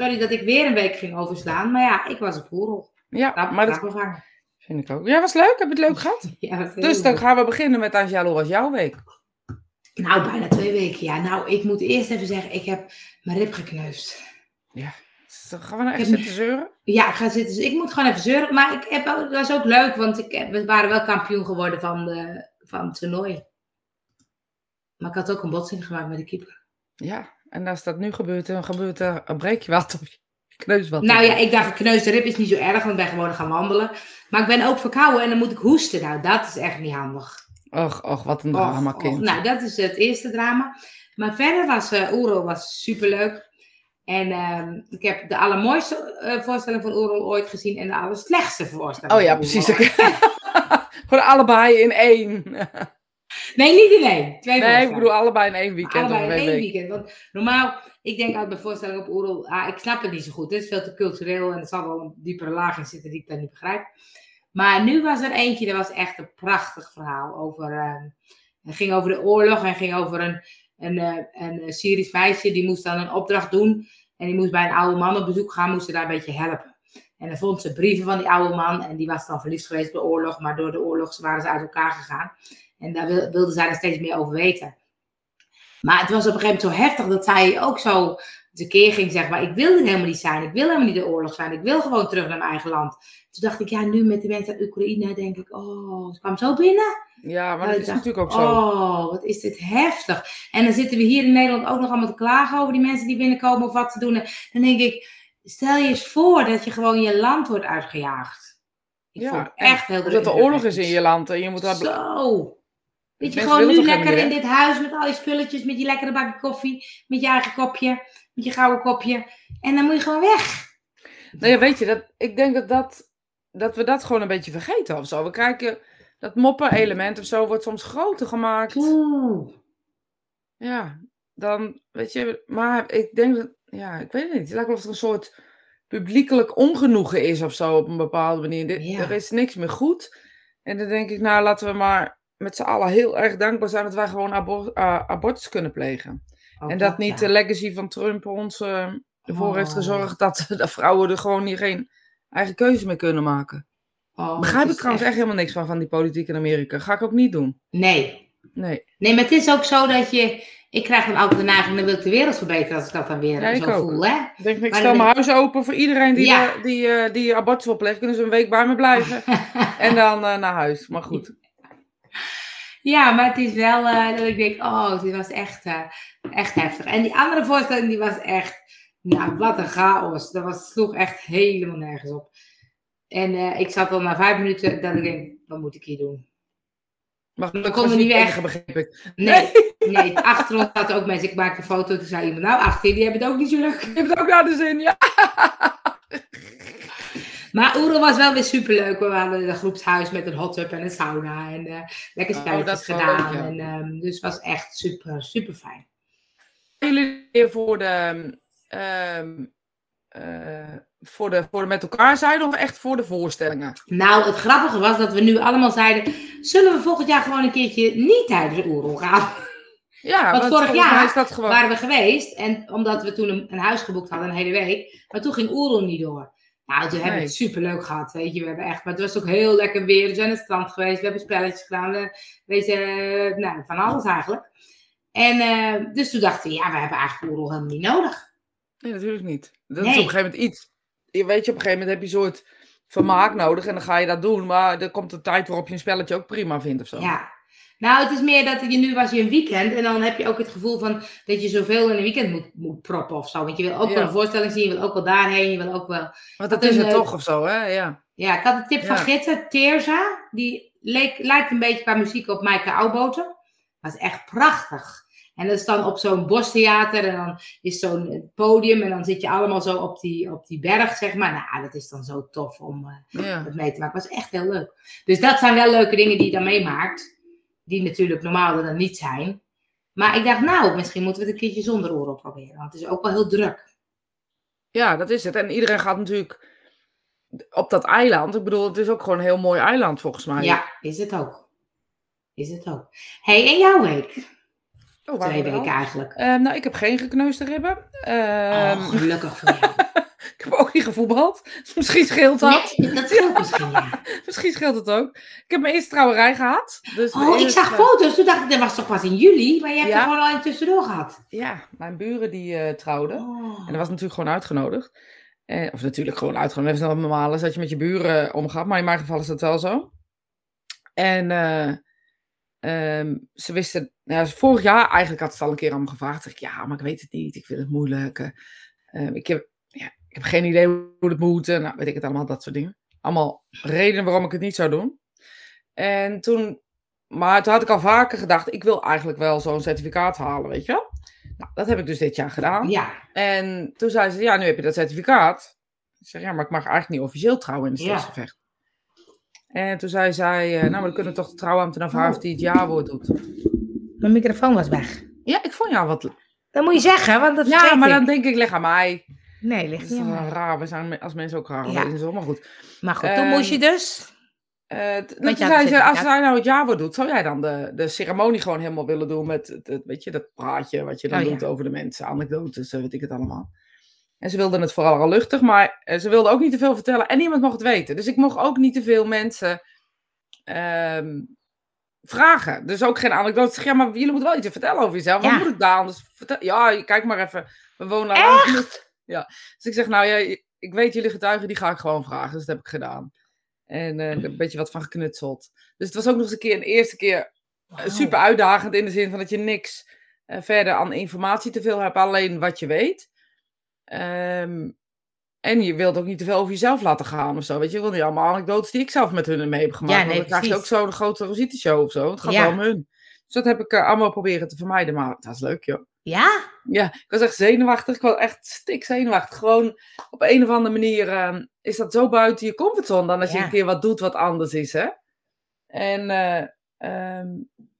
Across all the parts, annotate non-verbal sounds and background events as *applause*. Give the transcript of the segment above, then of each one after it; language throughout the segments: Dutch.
Sorry dat ik weer een week ging overslaan, maar ja, ik was op Oerol. Ja, Rap, maar dat bevangen. vind ik ook. Ja, was leuk. Heb je het leuk gehad? *laughs* Ja, dat Dus dan leuk. gaan we beginnen met Angelo, was jouw week? Nou, bijna twee weken. Ja, nou, ik moet eerst even zeggen, ik heb mijn rib gekneusd. Dan gaan we nou echt heb- zitten zeuren? Ja, ik ga zitten. Dus ik moet gewoon even zeuren. Maar ik heb, dat was ook leuk, want ik, heb- we waren wel kampioen geworden van, de, van het toernooi. Maar ik had ook een botsing gemaakt met de keeper. Ja, en als dat nu gebeurt, dan gebeurt er, dan breek je wat of je kneus wat. Nou ja, ik dacht, een kneusde rib is niet zo erg, want ik ben gewoon gaan wandelen. Maar ik ben ook verkouden en dan moet ik hoesten. Nou, dat is echt niet handig. Och, och, wat een drama, och. kind. Nou, dat is het eerste drama. Maar verder was uh, Oerol was superleuk. En ehm, ik heb de allermooiste eh, voorstelling van Oerol ooit gezien en de allerslechtste voorstelling. Oh ja, precies. *laughs* Gewoon allebei in één. Nee, niet in één. Twee Nee, ik bedoel allebei in één weekend Allebei in één één week. weekend. Want normaal, ik denk altijd bij voorstellingen op Oerol, ah, ik snap het niet zo goed. Het is veel te cultureel en er zal wel een diepere laag in zitten die ik dan niet begrijp. Maar nu was er eentje, dat was echt een prachtig verhaal over, ehm, het ging over de oorlog en ging over een, een, eh, een, Syrisch meisje, die moest dan een opdracht doen. En die moest bij een oude man op bezoek gaan, moest ze daar een beetje helpen. En dan vond ze brieven van die oude man en die was dan verliefd geweest door de oorlog, maar door de oorlog waren ze uit elkaar gegaan. En daar wil- wilde zij er steeds meer over weten. Maar het was op een gegeven moment zo heftig dat zij ook zo tekeer ging, zeg maar. Ik wil dit helemaal niet zijn. Ik wil helemaal niet de oorlog zijn. Ik wil gewoon terug naar mijn eigen land. Toen dacht ik, ja, nu met de mensen uit Oekraïne, denk ik, oh, ze kwam zo binnen. Ja, maar Ja, dat is dacht, natuurlijk ook zo. Oh, wat is dit heftig. En dan zitten we hier in Nederland ook nog allemaal te klagen over die mensen die binnenkomen of wat te doen. En dan denk ik, stel je eens voor dat je gewoon je land wordt uitgejaagd. Ik Ja, vond het echt heel Omdat er druk. oorlog is in je land en je moet daar... Zo. Weet je, gewoon nu lekker in dit huis met al die spulletjes, met je lekkere bakje koffie, met je eigen kopje, met je gouden kopje. En dan moet je gewoon weg. Nou ja, weet je, dat, ik denk dat, dat, dat we dat gewoon een beetje vergeten of zo. We kijken, dat moppen-element of zo wordt soms groter gemaakt. Oeh. Ja, dan, weet je, maar ik denk dat, ja, ik weet het niet. Het lijkt wel of er een soort publiekelijk ongenoegen is of zo op een bepaalde manier. Ja. Er is niks meer goed. En dan denk ik, nou, laten we maar met z'n allen heel erg dankbaar zijn dat wij gewoon abor- eh, abortus kunnen plegen. Ook en dat niet ja. de legacy van Trump ons eh, ervoor heeft Oh. gezorgd dat *laughs* de vrouwen er gewoon hier geen eigen keuze meer kunnen maken. Oh, Begrijp ik trouwens echt helemaal niks van, van die politiek in Amerika. Ga ik ook niet doen. Nee. Nee. Nee, maar het is ook zo dat je... Ik krijg dan altijd de neiging, dan wil ik de wereld verbeteren als ik dat dan weer Ja, zo ook. voel, hè? Ik denk, ik stel mijn huis open voor iedereen die, Ja. eh, die, die abortus wil plegen. Kunnen ze een week bij me blijven. *laughs* en dan naar huis. Maar goed. Ja, maar het is wel eh, dat ik denk, oh, dit was echt, eh, echt heftig. En die andere voorstelling, die was echt, nou, wat een chaos. Dat was, sloeg echt helemaal nergens op. En eh, ik zat al na vijf minuten dat ik denk, wat moet ik hier doen? Maar We dat konden niet weg. begreep ik. Nee, nee, achter ons zaten ook mensen. Ik maakte een foto, toen zei iemand, nou, achter die hebben het ook niet zo leuk. Je hebt het ook naar de zin, ja. Maar Oerol was wel weer superleuk. We hadden een groepshuis met een hot tub en een sauna. En eh, lekker Oh, spelletjes gedaan. leuk, ja. en, ehm, dus het was echt super, super fijn. Jullie weer voor de, ehm, eh, voor de, voor de met elkaar zijn of echt voor de voorstellingen? Nou, het grappige was dat we nu allemaal zeiden: zullen we volgend jaar gewoon een keertje niet tijdens de oorlog gaan? Ja, Want vorig jaar is dat gewoon... Waren we geweest en omdat we toen een, een huis geboekt hadden, een hele week, maar toen ging Oerol niet door. Nou, toen hebben we Nee. het super leuk gehad, weet je. We hebben echt, maar het was ook heel lekker weer. We zijn aan het strand geweest, we hebben spelletjes gedaan, we, we zijn, nou, van alles eigenlijk. En eh, dus toen dachten we, ja, we hebben eigenlijk Oerol helemaal niet nodig. Nee, natuurlijk niet. Dat Nee. is op een gegeven moment iets. Je weet je, op een gegeven moment heb je een soort vermaak nodig en dan ga je dat doen. Maar er komt een tijd waarop je een spelletje ook prima vindt of zo. Ja. Nou, het is meer dat je nu was je een weekend en dan heb je ook het gevoel van dat je zoveel in een weekend moet, moet proppen of zo. Want je wil ook Ja. wel een voorstelling zien, je wil ook wel daarheen, je wil ook wel... Want dat is het leuk. toch of zo, hè? Ja. Ja, ik had een tip van. Gitte, Teerza. Die leek, lijkt een beetje qua muziek op Maaike Oudboten. Dat is echt prachtig. En dat is dan op zo'n bostheater en dan is zo'n podium en dan zit je allemaal zo op die, op die berg, zeg maar. Nou, dat is dan zo tof om eh, ja. dat mee te maken. Dat was echt heel leuk. Dus dat zijn wel leuke dingen die je dan meemaakt. Die natuurlijk normaal er dan niet zijn. Maar ik dacht, nou, misschien moeten we het een keertje zonder oren proberen. Want het is ook wel heel druk. ja, dat is het. En iedereen gaat natuurlijk op dat eiland. Ik bedoel, het is ook gewoon een heel mooi eiland volgens mij. Ja, is het ook. Is het ook. hey, en jouw week? Oh, Twee weken eigenlijk. Ehm, nou, ik heb geen gekneusde ribben. Ehm, oh, gelukkig voor jou. *laughs* heb ook niet gevoetbald. Dus *laughs* misschien scheelt dat. Nee, dat scheelt misschien, ja. *laughs* Misschien scheelt het ook. Ik heb mijn eerste trouwerij gehad. Dus Oh, ik zag foto's. Toen dacht ik, dat was toch pas in juli. Maar je hebt Ja. er gewoon al in tussendoor gehad. Ja, mijn buren die eh, trouwden. Oh. En dat was natuurlijk gewoon uitgenodigd. Eh, of natuurlijk gewoon uitgenodigd. Dat is nog normaal is dat je met je buren omgaat. Maar in mijn geval is dat wel zo. En eh, ehm, ze wisten... Ja, vorig jaar eigenlijk had ze al een keer aan me gevraagd. Zeg ik, ja, maar ik weet het niet. Ik vind het moeilijk. eh, ehm, ik, heb, ik heb geen idee hoe het moet. en Nou, weet ik het allemaal, dat soort dingen. Allemaal redenen waarom ik het niet zou doen. En toen... Maar toen had ik al vaker gedacht, ik wil eigenlijk wel zo'n certificaat halen, weet je wel. Nou, dat heb ik dus dit jaar gedaan. Ja, En toen zei ze, ja, nu heb je dat certificaat. Ik zeg, ja, maar ik mag eigenlijk niet officieel trouwen in het Ja. Stichtse En toen zei zij, eh, nou, maar dan kunnen we toch de trouwambtenaar vragen of die het jaarwoord doet. mijn microfoon was weg. Ja, ik vond jou wat... Dat moet je zeggen, want dat Ja, maar ik. dan denk ik, leg aan mij. Nee, Dat ligt niet wel mij. raar. We zijn als mensen ook raar. Ja. Dat is wel maar goed. Maar goed, toen Ehm, moest je dus... Eh, toen zei ze, als zij nou het jaarwoord doet, zou jij dan de, de ceremonie gewoon helemaal willen doen met, het- het, weet je, dat praatje wat je dan Oh, ja. doet over de mensen, anekdotes, eh, weet ik het allemaal. En ze wilde het vooral al luchtig, maar eh, ze wilde ook niet te veel vertellen en niemand mocht het weten. Dus ik mocht ook niet te veel mensen ehm, vragen. Dus ook geen anekdotes. Zeg, ja, maar jullie moeten wel iets vertellen over jezelf. Wat moet ik daar anders vertellen? Ja, kijk maar even. We wonen al genoeg. Ja. Dus ik zeg, nou ja, ik weet jullie getuigen, die ga ik gewoon vragen. Dus dat heb ik gedaan. En eh, een beetje wat van geknutseld. Dus het was ook nog eens een keer, een eerste keer eh, super uitdagend in de zin van dat je niks eh, verder aan informatie te veel hebt, alleen wat je weet. Ehm, en je wilt ook niet te veel over jezelf laten gaan of zo. Weet je, je wil niet allemaal anekdotes die ik zelf met hun mee heb gemaakt. Ja, want nee, dan krijg je ook zo'n grote Rosita show of zo. Het gaat Ja. wel om hun. Dus dat heb ik allemaal proberen te vermijden. Maar het was leuk, joh. Ja? Ja, ik was echt zenuwachtig. Ik was echt stik zenuwachtig. Gewoon op een of andere manier ehm, is dat zo buiten je comfortzone dan als je een keer wat doet wat anders is, hè? En eh, ehm,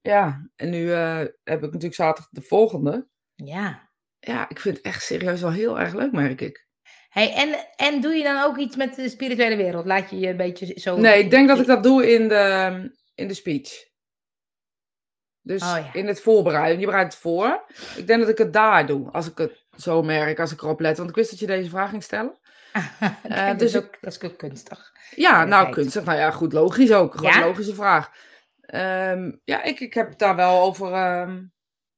ja, en nu eh, heb ik natuurlijk zaterdag de volgende. Ja. Ja, ik vind het echt serieus wel heel erg leuk, merk ik. Hey, en, en doe je dan ook iets met de spirituele wereld? Laat je je een beetje zo... Nee, ik denk dat ik dat doe in de, in de speech. Dus Oh, ja. in het voorbereiden. Je bereidt het voor. Ik denk dat ik het daar doe, als ik het zo merk, als ik erop let. Want ik wist dat je deze vraag ging stellen. Kijk, *laughs* dat, dus is ook, dat is ook kunstig. Ja, nou, kunstig. Nou ja, goed, logisch ook. Gewoon Ja? logische vraag. Ehm, ja, ik, ik heb daar wel over ehm,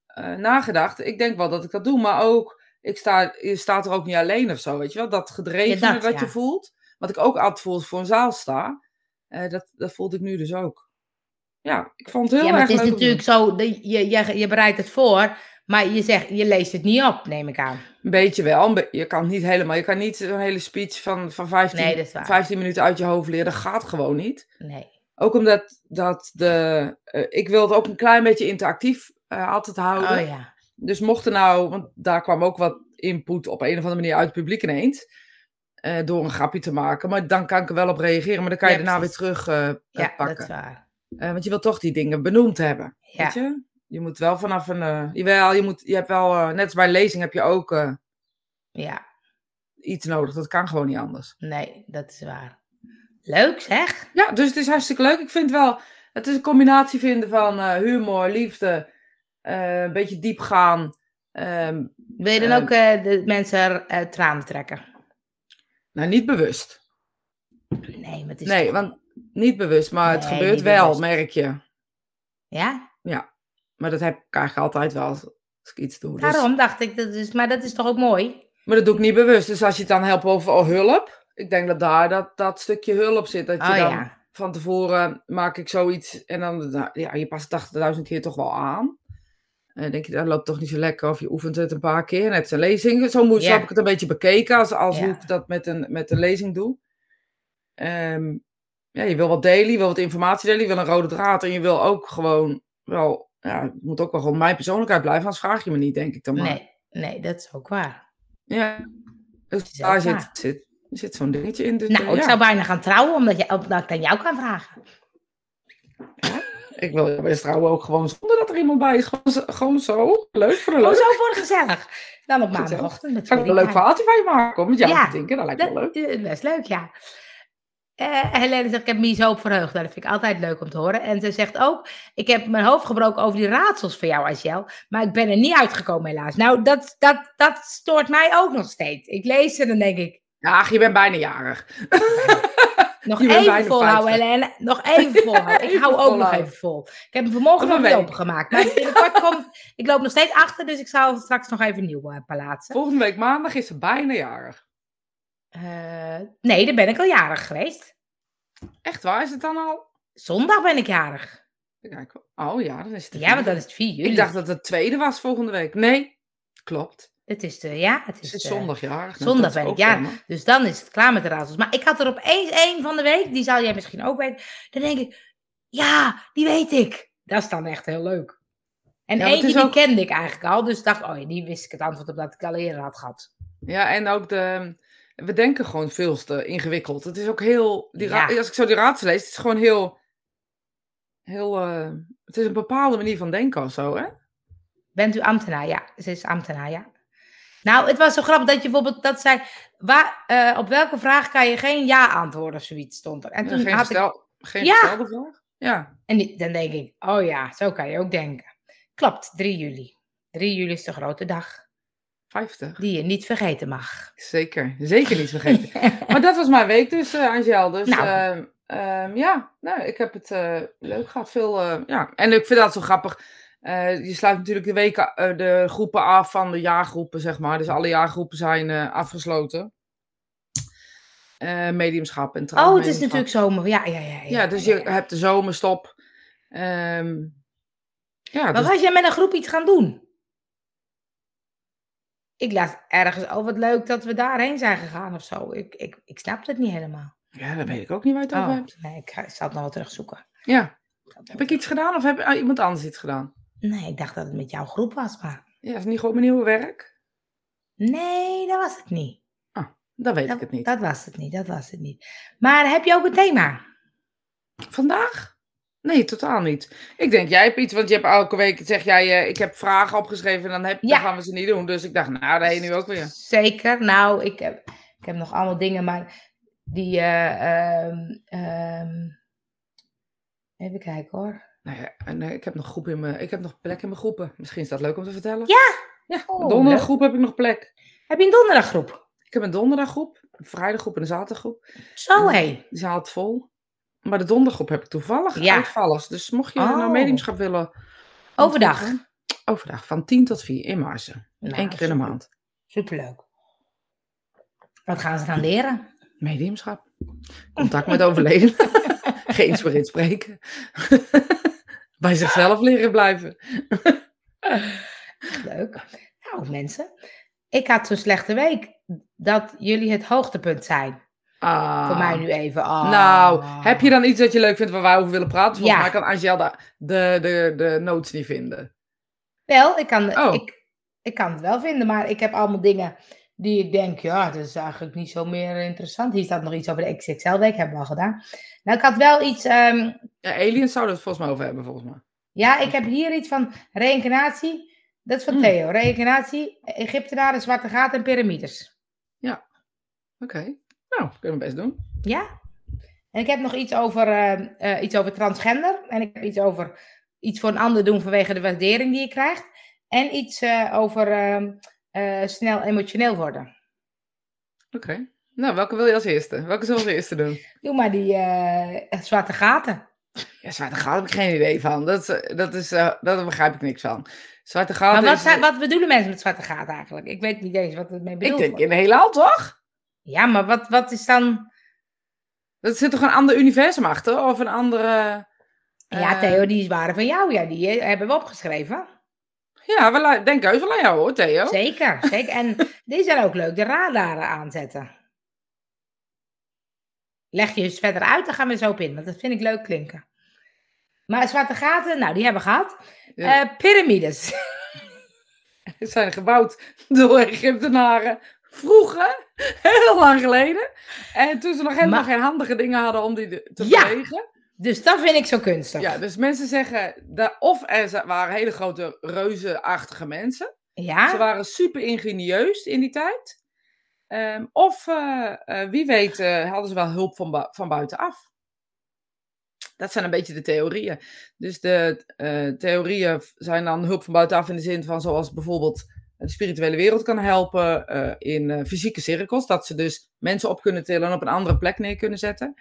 eh, nagedacht. Ik denk wel dat ik dat doe, maar ook, ik sta, je staat er ook niet alleen of zo, weet je wel? Dat gedreven Ja, dat, wat je voelt, wat ik ook altijd voel als voor een zaal sta, eh, dat, dat voelde ik nu dus ook. Ja, ik vond het heel ja, maar erg het is leuk natuurlijk zo, dat je, je, je bereidt het voor, maar je, zegt, je leest het niet op, neem ik aan. Een beetje wel, je kan niet helemaal, je kan niet een hele speech van, van 15, Nee, dat is waar. 15 minuten uit je hoofd leren, dat gaat gewoon niet. Nee. Ook omdat dat de, eh, ik wil het ook een klein beetje interactief eh, altijd houden. Oh ja. Dus mocht er nou, want daar kwam ook wat input op een of andere manier uit het publiek ineens. eh, door een grapje te maken. Maar dan kan ik er wel op reageren. Maar dan kan je Ja, daarna precies. weer terug eh, eh, Ja, dat pakken. is waar. Eh, want je wilt toch die dingen benoemd hebben. Ja. Weet je? Je moet wel vanaf een. eh, jawel, je, moet, je hebt wel. eh, net als bij lezing heb je ook Ja, iets nodig. Dat kan gewoon niet anders. nee, dat is waar. Leuk zeg. Ja, dus het is hartstikke leuk. Ik vind wel. Het is een combinatie vinden van humor, liefde. een beetje diep gaan. ehm, Wil je dan ook de mensen tranen trekken? nou, niet bewust. Nee, maar het is Nee, toch- want niet bewust, maar het Nee, gebeurt wel, bewust. merk je. Ja, Maar dat heb ik eigenlijk altijd wel als, ik iets doe. Dus- daarom dacht ik, dat is, maar dat is toch ook mooi? maar dat doe ik niet bewust. Dus als je het dan helpt over oh, hulp, ik denk dat daar dat, dat stukje hulp zit. Dat je Oh dan ja, van tevoren maak ik zoiets en dan, ja, je past het 80.000 keer toch wel aan. En denk je, dat loopt toch niet zo lekker of je oefent het een paar keer. Net zijn lezing. Zo, moet, zo Ja. heb ik het een beetje bekeken als, als Ja. hoe ik dat met een, met een lezing doe. Ehm, ja, je wil wat delen, je wil wat informatie delen, je wil een rode draad. En je wil ook gewoon wel, ja, het moet ook wel gewoon mijn persoonlijkheid blijven. Anders vraag je me niet, denk ik dan maar. nee, nee, dat is ook waar. Ja. Dus daar zit, waar. zit, zit zo'n dingetje in. Dus, Nou, ik ja. zou bijna gaan trouwen, omdat, je, omdat ik aan jou kan vragen. Ik wil best trouwen ook gewoon zonder dat er iemand bij is. Gewoon, zo- gewoon zo. Leuk voor de Oh, leuk. zo voor gezellig. Dan op maandagochtend. met Zou ik een leuk verhaaltje van je maken? Met jou Ja, te denken, dat lijkt me Dat leuk. is best leuk, ja. Eh Helene zegt, ik heb me zo op verheugd. Nou, dat vind ik altijd leuk om te horen. En ze zegt ook, ik heb mijn hoofd gebroken over die raadsels voor jou, Asiel. Maar ik ben er niet uitgekomen helaas. Nou, dat, dat, dat stoort mij ook nog steeds. Ik lees ze en dan denk ik, Ja, je bent bijna jarig. *laughs* Nog even volhouden, 50. Helene. Nog even *laughs* volhouden. Ik hou ook nog even vol. Ik heb hem vanmorgen Nog week. opengemaakt. Maar binnenkort *laughs* komt... Ik loop nog steeds achter, dus ik zal straks nog even nieuw uh, plaatsen. Volgende week maandag is ze bijna jarig. Eh, nee, dan ben ik al jarig geweest. Echt waar? Is het dan al? Zondag ben ik jarig. Kijk, oh ja, dan is het Ja, want dan is het 4 juli. Ik dacht dat het tweede was volgende week. Nee, klopt. Het is de... Ja, het Het is zondag jarig. Nou, zondag dat ben ik jarig. Dus dan is het klaar met de raadsels. Maar ik had er opeens één van de week, die zal jij misschien ook weten. Dan denk ik, ja, die weet ik. Dat is dan echt heel leuk. En Ja, eentje die ook- kende ik eigenlijk al. Dus ik dacht, oh ja, die wist ik het antwoord op dat ik al eerder had gehad. Ja, en ook de... We denken gewoon veel te ingewikkeld. Het is ook heel... Die Ja. Als ik zo die raadsel lees, het is gewoon heel... heel eh, het is een bepaalde manier van denken of zo, hè? Bent u ambtenaar? Ja, ze is ambtenaar, ja. Nou, het was zo grappig dat je bijvoorbeeld dat zei, waar, eh, op welke vraag kan je geen ja antwoorden of zoiets stond er. En toen geen had ik, geen Ja. gestelde vraag? Ja. en die- dan denk ik, oh ja, zo kan je ook denken. Klopt, 3 juli. 3 juli is de grote dag 50. die je niet vergeten mag. Zeker. Zeker niet vergeten. *laughs* maar dat was mijn week dus, eh Angel. Dus Nou. ehm, ehm, ja, nou, ik heb het eh, leuk gehad. Veel, eh, ja. En ik vind dat zo grappig. Je sluit natuurlijk de weken, de groepen af van de jaargroepen, zeg maar. Dus alle jaargroepen zijn afgesloten. Mediumschap en Oh, het is natuurlijk zomer. Ja, ja, ja. Ja, dus je hebt de zomerstop. Ehm ja, Maar dus- was jij met een groep iets gaan doen? Ik las ergens, oh wat leuk dat we daarheen zijn gegaan of zo. Ik, ik, ik snap het niet helemaal. ja, dat weet ik ook niet waar je het over Oh, hebt. nee, ik, ga- ik zal het nog wel terugzoeken. Ja. Heb ik iets gedaan of heb ah, iemand anders iets gedaan? Nee, ik dacht dat het met jouw groep was, maar... Ja, is niet gewoon mijn nieuwe werk? Nee, dat was het niet. Dan weet Dat, ik het niet. dat was het niet, dat was het niet. Maar heb je ook een thema? Vandaag? Nee, totaal niet. Ik denk, jij hebt iets, want je hebt elke week, zeg jij, eh, ik heb vragen opgeschreven en dan, heb, Ja. dan gaan we ze niet doen. Dus ik dacht, nou, dat heen nu ook weer. Zeker. Nou, ik heb, ik heb nog allemaal dingen, maar die... eh, ehm, ehm, even kijken hoor. Nou ja, en, eh, ik heb nog groep in mijn, ik heb nog plek in mijn groepen. Misschien is dat leuk om te vertellen. Ja! Ja, Oh, een donderdaggroep heb ik nog plek. Heb je een donderdaggroep? Ik heb een donderdaggroep, een vrijdaggroep en een zaterdaggroep. Zo hé. Die zaal het vol. Maar de dondergroep heb ik toevallig Ja. uitvallers. Dus mocht je Oh. naar mediumschap willen... Overdag. Overdag, van 10 tot 4 in Marsen. Nou, Eén keer in de super- maand. Superleuk. Wat gaan ze dan leren? Mediumschap. Contact met overleden. *laughs* Geen spirit spreken. *laughs* Bij zichzelf leren blijven. *laughs* Leuk. Nou, mensen. Ik had zo'n slechte week dat jullie het hoogtepunt zijn. Ah. Voor mij nu even. Ah. Nou, heb je dan iets dat je leuk vindt waar wij over willen praten? Volgens Ja. mij kan Angel de, de, de, notes niet vinden. Wel, ik kan, Oh. ik, ik kan het wel vinden, maar ik heb allemaal dingen die ik denk, ja, dat is eigenlijk niet zo meer interessant. Hier staat nog iets over de XXL-week, hebben we al gedaan. Nou, ik had wel iets, ehm, Ja, aliens zouden het volgens mij over hebben, volgens mij. ja, ik heb hier iets van reïncarnatie. Dat is van Hmm. Theo. Reïncarnatie, Egyptenaren, zwarte gaten en piramides. Oké. Nou, kunnen we best doen. Ja. En ik heb nog iets over, ehm, eh, iets over transgender. En ik heb iets over iets voor een ander doen vanwege de waardering die je krijgt. En iets eh, over ehm, eh, snel emotioneel worden. Oké. Nou, welke wil je als eerste? Welke zullen we als eerste doen? Doe maar die eh, zwarte gaten. Ja, Zwarte Gaten heb ik geen idee van. Dat, is, eh, dat, is, eh, daar begrijp ik niks van. Zwarte Gaten Maar wat, is, wat bedoelen mensen met zwarte gaten eigenlijk? Ik weet niet eens wat het mee Ik bedoelt. denk in de heelal, toch? Ja, maar wat, wat is dan... Er zit toch een ander universum achter? Of een andere... Ja, eh, Theo, die waren van jou. Ja, die eh, hebben we opgeschreven. Ja, we lu- denk heus wel aan jou hoor, Theo. Zeker, zeker. En *laughs* die zijn ook leuk, de radaren aanzetten. Leg je eens verder uit, dan gaan we zo op in. Want dat vind ik leuk klinken. Maar zwarte gaten, nou, die hebben we gehad. Ja. Eh, piramides. *laughs* Ze zijn gebouwd door Egyptenaren. Vroeger, *laughs* heel lang geleden. En toen ze nog helemaal Maar- geen handige dingen hadden om die te Ja. bewegen. Dus dat vind ik zo kunstig. Ja, dus mensen zeggen, dat, of er waren hele grote reuzenachtige mensen. Ja? Ze waren super ingenieus in die tijd. Ehm, of eh, eh, wie weet eh, hadden ze wel hulp van, bu- van buitenaf. Dat zijn een beetje de theorieën. Dus de theorieën zijn dan hulp van buitenaf in de zin van zoals bijvoorbeeld de spirituele wereld kan helpen eh, in eh, fysieke cirkels. Dat ze dus mensen op kunnen tillen en op een andere plek neer kunnen zetten.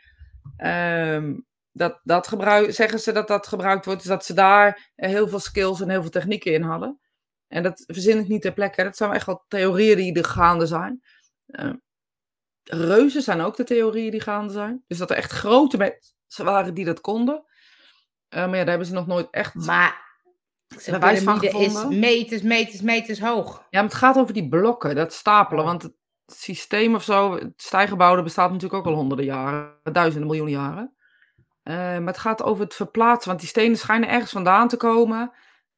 Ehm, dat, dat gebruik, zeggen ze dat dat gebruikt wordt, dus dat ze daar eh, heel veel skills en heel veel technieken in hadden. En dat verzin ik niet ter plekke. Dat zijn echt wel theorieën die er gaande zijn. Uh, reuzen zijn ook de theorieën die gaande zijn. Dus dat er echt grote mensen waren die dat konden. Maar ja, daar hebben ze nog nooit echt maar de piramide is meters, meters, meters hoog. Ja, maar het gaat over die blokken, dat stapelen. Want het systeem of zo, het stijgebouwde bestaat natuurlijk ook al honderden jaren, duizenden miljoenen jaren. Uh, maar het gaat over het verplaatsen, want die stenen schijnen ergens vandaan te komen.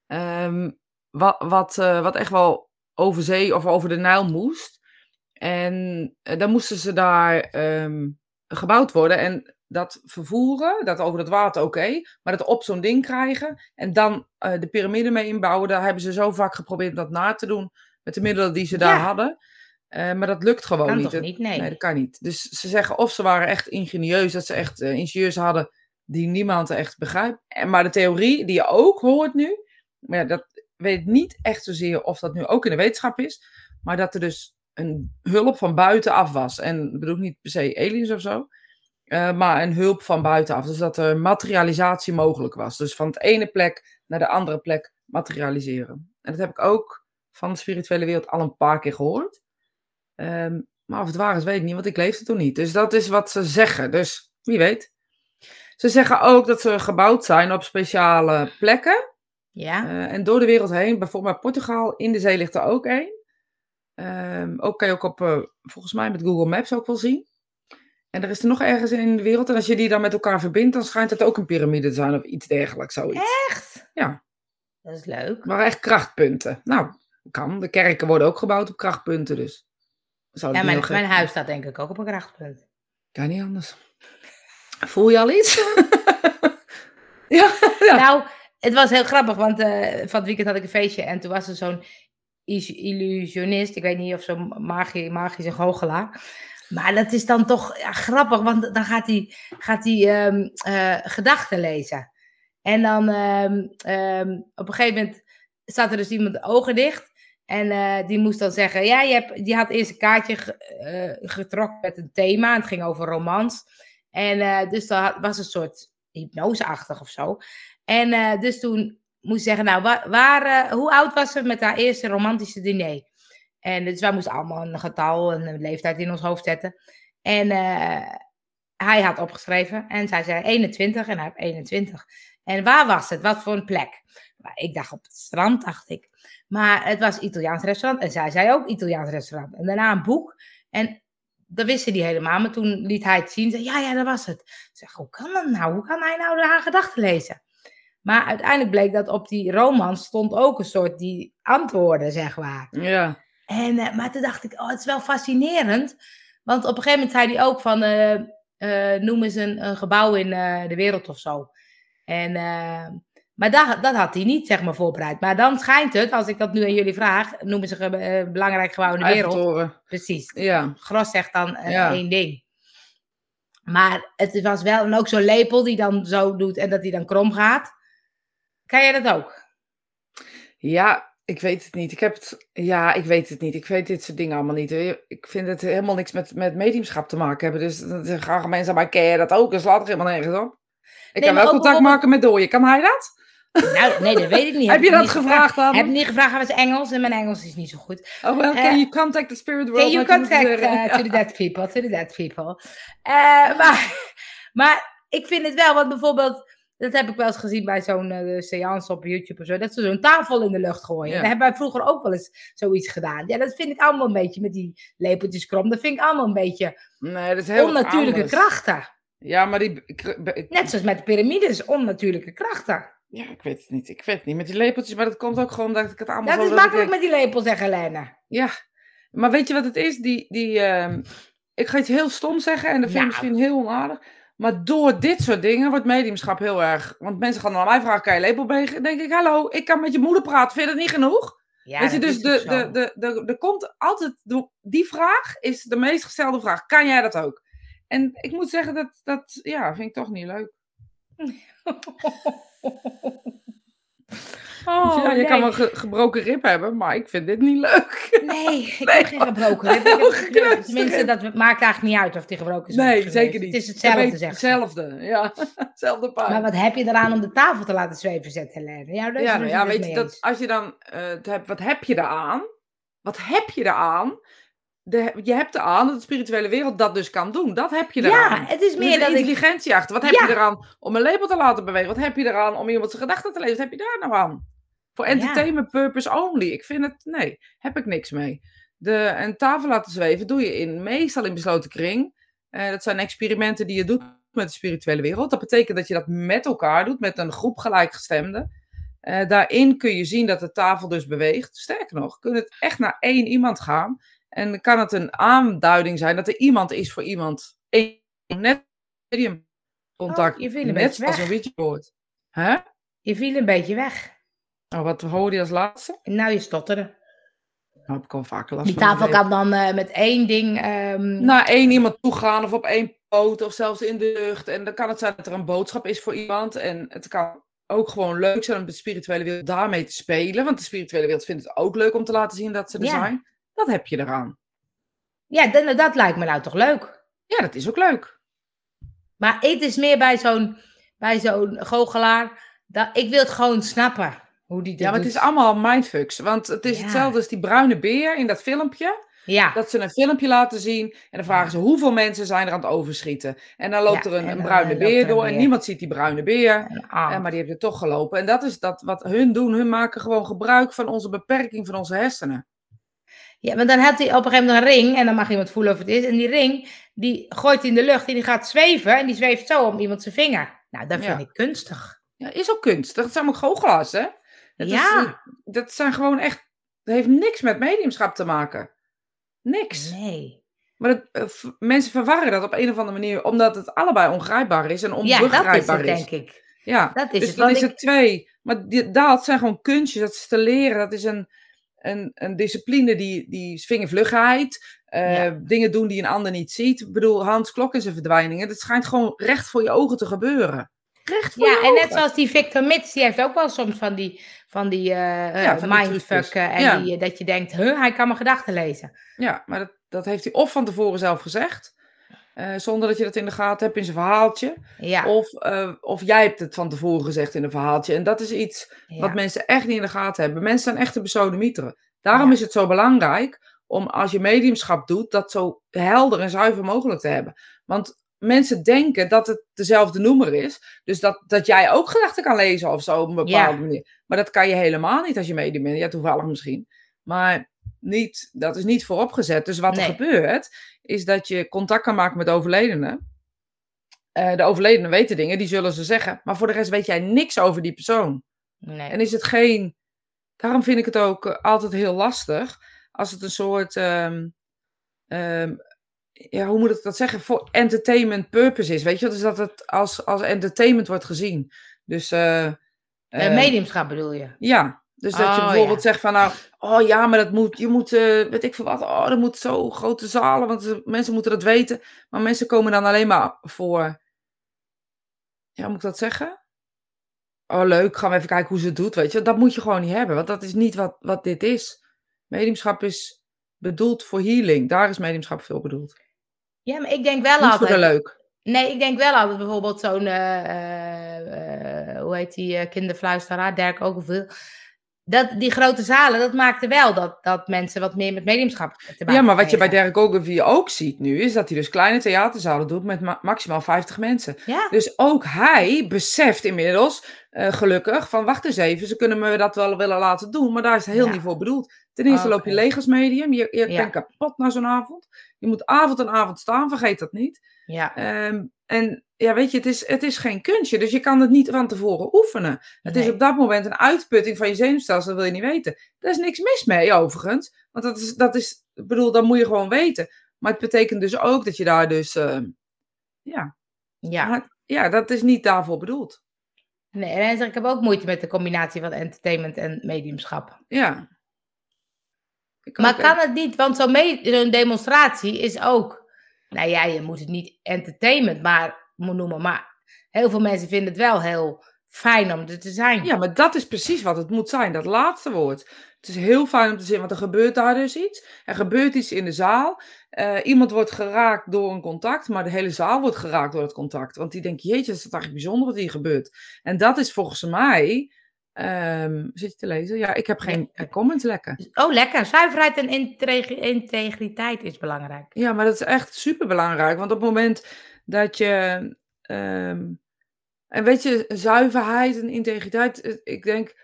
Um, wat, wat, uh, wat echt wel over zee of over de Nijl moest. En uh, dan moesten ze daar um, gebouwd worden. En dat vervoeren, dat over het water oké, okay, maar dat op zo'n ding krijgen en dan uh, de piramide mee inbouwen, daar hebben ze zo vaak geprobeerd dat na te doen met de middelen die ze daar ja. hadden. Uh, maar dat lukt gewoon kan niet. Toch niet nee. nee. dat kan niet. Dus ze zeggen of ze waren echt ingenieus, dat ze echt uh, ingenieurs hadden die niemand echt begrijpt. En, maar de theorie die je ook hoort nu, maar ja, dat weet niet echt zozeer of dat nu ook in de wetenschap is, maar dat er dus een hulp van buitenaf was. En ik bedoel niet per se aliens of zo, uh, maar een hulp van buitenaf. Dus dat er materialisatie mogelijk was. Dus van het ene plek naar de andere plek materialiseren. En dat heb ik ook van de spirituele wereld al een paar keer gehoord. Um, maar of het waar is, weet ik niet, want ik leefde toen niet. Dus dat is wat ze zeggen. Dus wie weet. Ze zeggen ook dat ze gebouwd zijn op speciale plekken. Ja. Uh, en door de wereld heen. Bijvoorbeeld Portugal, in de zee ligt er ook één. Um, ook kan je ook op, uh, volgens mij met Google Maps ook wel zien. En er is er nog ergens in de wereld. En als je die dan met elkaar verbindt, dan schijnt het ook een piramide te zijn of iets dergelijks. Zoiets. Echt? Ja. Dat is leuk. Maar echt krachtpunten. Nou, kan. De kerken worden ook gebouwd op krachtpunten, dus. Zou ja, mijn, mijn huis staat denk ik ook op een krachtpunt. Kan niet anders. Voel je al iets? *laughs* ja, *laughs* ja, Nou, het was heel grappig, want uh, van het weekend had ik een feestje en toen was er zo'n illusionist, ik weet niet of zo'n magie, magische goochelaar. Maar dat is dan toch grappig, want dan gaat hij, gaat hij um, uh, gedachten lezen. En dan um, um, op een gegeven moment staat er dus iemand de ogen dicht. En uh, die moest dan zeggen, ja, je hebt, die had eerst een kaartje uh, getrokken met een thema. Het ging over romans. En dus dat was een soort hypnoseachtig of zo. En dus toen moest ze zeggen, nou, waar hoe oud was ze met haar eerste romantische diner? En dus wij moesten allemaal een getal en een leeftijd in ons hoofd zetten. En uh, hij had opgeschreven en zij zei 21 en hij had 21. En waar was het? Wat voor een plek? Ik dacht op het strand, dacht ik. Maar het was Italiaans restaurant en zij zei ook Italiaans restaurant. En daarna een boek. En dat wisten die helemaal. Maar toen liet hij het zien. Zei, ja, ja, dat was het. Ik zeg, hoe kan dat nou? Hoe kan hij nou haar gedachten lezen? Maar uiteindelijk bleek dat op die roman stond ook een soort die antwoorden, zeg maar. Ja. En, uh, maar toen dacht ik, oh, het is wel fascinerend. Want op een gegeven moment zei hij ook van, uh, uh, noem eens een, een gebouw in de wereld of zo. En, maar dat, dat had hij niet, zeg maar, voorbereid. Maar dan schijnt het, als ik dat nu aan jullie vraag, noemen ze een belangrijk gebouw in de wereld. Precies. Ja. Gros zegt dan ja. één ding. Maar het was wel, en ook zo'n lepel die dan zo doet en dat hij dan krom gaat. Kan jij dat ook? Ja, ik weet het niet. Ik heb het. Ja, ik weet het niet. Ik weet dit soort dingen allemaal niet. Ik vind het helemaal niks met, met mediumschap te maken hebben. Dus dan zeggen mensen, maar ken je dat ook? Dus laat er helemaal nergens op. Ik nee, kan wel contact maken met Dooie. Kan hij dat? Nou, nee, dat weet ik niet. *laughs* heb, heb je dat gevraagd dan? Heb je niet gevraagd? Hij was Engels en mijn Engels is niet zo goed. Oh, well, can uh, you contact the spirit world? Can you contact uh, to the *laughs* dead people, to the dead people. Uh, *laughs* maar, maar ik vind het wel, want bijvoorbeeld dat heb ik wel eens gezien bij zo'n uh, seance op YouTube of zo. Dat ze zo'n tafel in de lucht gooien. Ja. Dat hebben wij vroeger ook wel eens zoiets gedaan. Ja, dat vind ik allemaal een beetje met die lepeltjes krom. Dat vind ik allemaal een beetje nee, dat is heel onnatuurlijke krachten. Ja, maar die... Net zoals met de piramides, onnatuurlijke krachten. Ja, ik weet het niet. Ik weet het niet. Met die lepeltjes, maar dat komt ook gewoon dat ik het allemaal dat. Is dat is makkelijk met die lepel, zeggen Helene. Ja, maar weet je wat het is? Die, die, uh, ik ga iets heel stom zeggen en dat vind ik ja. misschien heel onaardig. Maar door dit soort dingen wordt mediumschap heel erg. Want mensen gaan naar mij vragen: kan je lepel bewegen? Dan denk ik: hallo, ik kan met je moeder praten. Vind je dat niet genoeg? Ja, Weet je, dus de, de, de, de, de, komt altijd. Die vraag is de meest gestelde vraag: kan jij dat ook? En ik moet zeggen, dat, dat ja, vind ik toch niet leuk. *laughs* Oh, ja, je nee. kan wel ge- gebroken rib hebben, maar ik vind dit niet leuk. Nee, *laughs* ik Nee, heb geen gebroken rib. Ik heb- *laughs* Tenminste, dat maakt eigenlijk niet uit of die gebroken is. Nee, zeker geweest. niet. Het is hetzelfde, zeg ze. Hetzelfde, ja. *laughs* Hetzelfde pijn. Maar wat heb je eraan om de tafel te laten zweven, zegt Helene? Ja, ja, nou dus ja, het weet je, dat, als je dan eh, hebt, wat heb je eraan? Wat heb je eraan? De, je hebt eraan dat de spirituele wereld dat dus kan doen. Dat heb je eraan. Ja, het is Er meer dat ik... intelligentie achter. Wat heb Ja. je eraan om een label te laten bewegen? Wat heb je eraan om iemand zijn gedachten te lezen? Wat heb je daar nou aan? Voor Ja. entertainment purpose only. Ik vind het, nee, heb ik niks mee. De, een tafel laten zweven doe je in, meestal in besloten kring. Eh, dat zijn experimenten die je doet met de spirituele wereld. Dat betekent dat je dat met elkaar doet, met een groep gelijkgestemden. Eh, daarin kun je zien dat de tafel dus beweegt. Sterker nog, kun het echt naar één iemand gaan. En dan kan het een aanduiding zijn dat er iemand is voor iemand. Net medium contact. Oh, je viel een net beetje als weg. een Ouija-board. Hè? Je viel een beetje weg. Oh, wat hoorde je als laatste? Nou, je stotterde. Nou, heb ik al vaker last Die tafel kan dan eh, met één ding... ehm, leven. Naar één iemand toe gaan of op één poot of zelfs in de lucht. En dan kan het zijn dat er een boodschap is voor iemand. En het kan ook gewoon leuk zijn om de spirituele wereld daarmee te spelen. Want de spirituele wereld vindt het ook leuk om te laten zien dat ze er Ja. zijn. Dat heb je eraan. Ja, dat, dat lijkt me nou toch leuk. Ja, dat is ook leuk. Maar het is meer bij zo'n bij zo'n goochelaar. Dat, ik wil het gewoon snappen. Hoe die Ja, maar het is allemaal mindfucks. Want het is Ja. hetzelfde als die bruine beer in dat filmpje. Ja, Dat ze een filmpje laten zien. En dan vragen ze hoeveel mensen zijn er aan het overschieten. En dan loopt Ja, er een, bruine eh, beer er door. En niemand ziet die bruine beer. aap. Eh, maar die hebben er toch gelopen. En dat is dat wat hun doen. Hun maken gewoon gebruik van onze beperking van onze hersenen. Ja, maar dan had hij op een gegeven moment een ring. En dan mag iemand voelen of het is. En die ring, die gooit hij in de lucht. En die gaat zweven. En die zweeft zo om iemand zijn vinger. Nou, dat vind Ja. ik kunstig. Ja, is ook kunstig. Dat zijn ook goochelaars, hè? Dat, is, Ja. eh, dat zijn gewoon echt... Dat heeft niks met mediumschap te maken. Niks. Nee. Maar dat, eh, mensen verwarren dat op een of andere manier, omdat het allebei ongrijpbaar is en Ja, dat is onbegrijpbaar het, is. denk ik. Ja, Dat is dus het. dan is het twee. Maar die, dat zijn gewoon kunstjes, dat is te leren. Dat is een, een, een discipline die, die is vingervlugheid. eh, Ja. Dingen doen die een ander niet ziet. Ik bedoel, Hans Klok en zijn verdwijningen. Dat schijnt gewoon recht voor je ogen te gebeuren. Recht voor Ja, je en net zoals die Victor Mits, die heeft ook wel soms van die, van die, eh Ja, van die mindfuck. eh, en Ja. die, eh, dat je denkt, huh, hij kan mijn gedachten lezen. Ja, maar dat, dat heeft hij of van tevoren zelf gezegd. Eh, zonder dat je dat in de gaten hebt in zijn verhaaltje. Ja, Of, eh, of jij hebt het van tevoren gezegd in een verhaaltje. En dat is iets ja. wat mensen echt niet in de gaten hebben. Mensen zijn echte besodemieteren. Daarom Ja. is het zo belangrijk om als je mediumschap doet, dat zo helder en zuiver mogelijk te hebben. Want mensen denken dat het dezelfde noemer is. Dus dat, dat jij ook gedachten kan lezen of zo op een bepaalde manier. Maar dat kan je helemaal niet als je medium bent. Ja, toevallig misschien. Maar niet, dat is niet vooropgezet. Dus wat er gebeurt, is dat je contact kan maken met overledenen. Eh, de overledenen weten dingen, die zullen ze zeggen. Maar voor de rest weet jij niks over die persoon. Nee. En is het geen. Daarom vind ik het ook eh, altijd heel lastig. Als het een soort. ehm, ehm, ja, hoe moet ik dat zeggen? Voor entertainment purpose is. Weet je, dus dat het als, als entertainment wordt gezien. Dus. ehm, mediumschap bedoel je? ja, dus dat je Oh, bijvoorbeeld ja. zegt van nou, oh ja, maar dat moet, je moet, eh, weet ik veel wat, oh, dat moet zo grote zalen, want mensen moeten dat weten. Maar mensen komen dan alleen maar voor, ja, hoe moet ik dat zeggen? Oh leuk, gaan we even kijken hoe ze het doet, weet je. Dat moet je gewoon niet hebben, want dat is niet wat, wat dit is. Mediumschap is bedoeld voor healing, daar is mediumschap veel bedoeld. Ja, maar ik denk wel Niet voor de altijd. leuk. Nee, ik denk wel altijd bijvoorbeeld zo'n, eh, eh, hoe heet die kinderfluisteraar, Dirk ook veel. Dat, die grote zalen, dat maakte wel dat, dat mensen wat meer met mediumschap te maken Ja, maar wat je bij. Derek Ogilvie ook ziet nu, is dat hij dus kleine theaterzalen doet met ma- maximaal 50 mensen. Ja, Dus ook hij beseft inmiddels, eh, gelukkig, van wacht eens even, ze kunnen me dat wel willen laten doen, maar daar is het heel Ja. niet voor bedoeld. Ten eerste loop je leeg als medium, je, je Ja. bent kapot na zo'n avond. Je moet avond en avond staan, vergeet dat niet. ja. Ehm, en ja, weet je, het is, het is geen kunstje, dus je kan het niet van tevoren oefenen. Het is op dat moment een uitputting van je zenuwstelsel, dat wil je niet weten. Daar is niks mis mee, overigens. Want dat is, dat is, ik bedoel, dat moet je gewoon weten. Maar het betekent dus ook dat je daar dus, ehm, ja, ja. maar ja, dat is niet daarvoor bedoeld. Nee, en ik heb ook moeite met de combinatie van entertainment en mediumschap. Ja. Maar kan het niet, want zo'n demonstratie is ook, nou ja, je moet het niet entertainment maar moet noemen, maar heel veel mensen vinden het wel heel fijn om er te zijn. Ja, maar dat is precies wat het moet zijn, dat laatste woord. Het is heel fijn om te zien, want er gebeurt daar dus iets. Er gebeurt iets in de zaal. Uh, iemand wordt geraakt door een contact, maar de hele zaal wordt geraakt door het contact. Want die denkt, jeetje, is dat eigenlijk bijzonder wat hier gebeurt. En dat is volgens mij Um, zit je te lezen? Ja, ik heb geen ja. comments lekker. Oh, lekker. Zuiverheid en integriteit is belangrijk. Ja, maar dat is echt super belangrijk. Want op het moment dat je. Um, en weet je, zuiverheid en integriteit. Eh, ik denk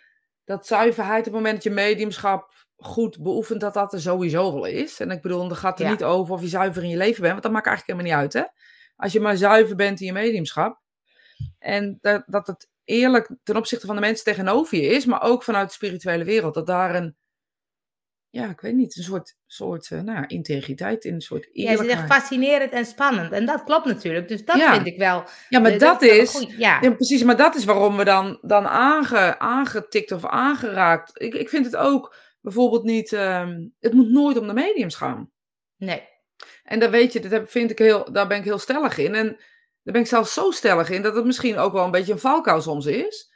dat zuiverheid op het moment dat je mediumschap goed beoefent, dat dat er sowieso wel is. En ik bedoel, dan gaat er niet over of je zuiver in je leven bent, want dat maakt eigenlijk helemaal niet uit, hè? Als je maar zuiver bent in je mediumschap. En dat, dat het eerlijk ten opzichte van de mensen tegenover je is, maar ook vanuit de spirituele wereld. Dat daar een, ja, ik weet niet, een soort, soort uh, nou, integriteit in, een soort eerlijkheid. Ja, ze zegt fascinerend en spannend. En dat klopt natuurlijk, dus dat vind ik wel. Ja, maar dat, is, ja. ja. precies, maar dat is waarom we dan, dan aange, aangetikt of aangeraakt. Ik, ik vind het ook bijvoorbeeld niet, um, het moet nooit om de mediums gaan. Nee. En daar weet je, dat heb, vind ik heel, daar ben ik heel stellig in. En daar ben ik zelfs zo stellig in dat het misschien ook wel een beetje een valkuil soms is.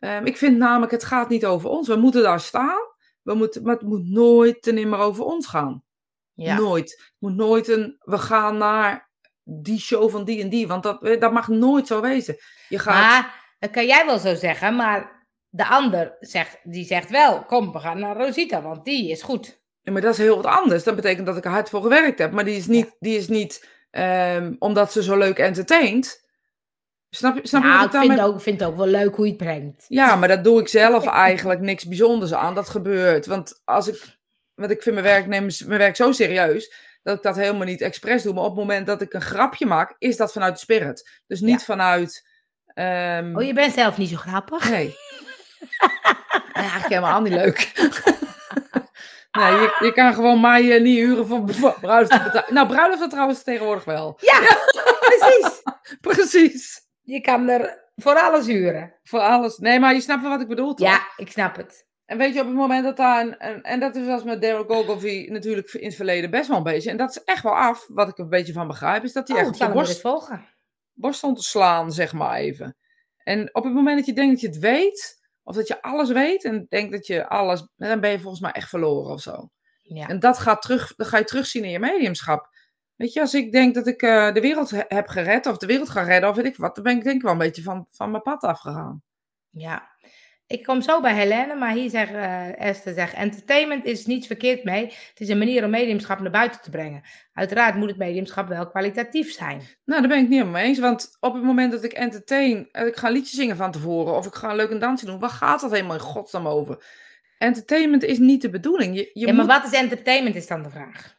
Um, ik vind namelijk, het gaat niet over ons. We moeten daar staan, we moeten, maar het moet nooit ten nimmer over ons gaan. Ja. Nooit. Het moet nooit een, we gaan naar die show van die en die, want dat, dat mag nooit zo wezen. Je gaat... Maar, dat kan jij wel zo zeggen, maar de ander zegt, die zegt wel, kom, we gaan naar Rosita, want die is goed. Ja, maar dat is heel wat anders. Dat betekent dat ik er hard voor gewerkt heb, maar die is niet, die is niet Um, omdat ze zo leuk entertaint. Snap, je, snap nou, je wat ik vind, ook, vind het ook wel leuk hoe je het brengt. Ja, maar dat doe ik zelf *laughs* eigenlijk niks bijzonders aan. Dat gebeurt. Want als ik, want ik vind mijn werk, neem mijn werk zo serieus dat ik dat helemaal niet expres doe. Maar op het moment dat ik een grapje maak, is dat vanuit de spirit. Dus niet vanuit. Um... Oh, je bent zelf niet zo grappig? Nee. *laughs* eigenlijk helemaal niet leuk. *laughs* Nee, je, je kan gewoon mij uh, niet huren voor, bruiloft. Nou, bruiloft trouwens tegenwoordig wel. Ja, precies. precies. Je kan er voor alles huren. Voor alles. Nee, maar je snapt wel wat ik bedoel, toch? Ja, ik snap het. En weet je, op het moment dat daar een, en, en dat is als met Daryl Gogolvi natuurlijk in het verleden best wel een beetje. En dat is echt wel af, wat ik een beetje van begrijp, is dat hij oh, echt op borst, volgen. borst stond te slaan, zeg maar even. En op het moment dat je denkt dat je het weet, of dat je alles weet en denkt dat je alles. Dan ben je volgens mij echt verloren of zo. Ja. En dat, gaat terug, dat ga je terugzien in je mediumschap. Weet je, als ik denk dat ik uh, de wereld heb gered, of de wereld ga redden, of weet ik wat, dan ben ik denk ik wel een beetje van, van mijn pad afgegaan. Ja, ik kom zo bij Helene, maar hier zegt uh, Esther, zegt, entertainment is niets verkeerd mee. Het is een manier om mediumschap naar buiten te brengen. Uiteraard moet het mediumschap wel kwalitatief zijn. Nou, daar ben ik niet helemaal mee eens. Want op het moment dat ik entertain, ik ga een liedje zingen van tevoren, of ik ga een leuke dansje doen, waar gaat dat helemaal in godsnaam over? Entertainment is niet de bedoeling. Je, je ja, maar wat is entertainment, is dan de vraag.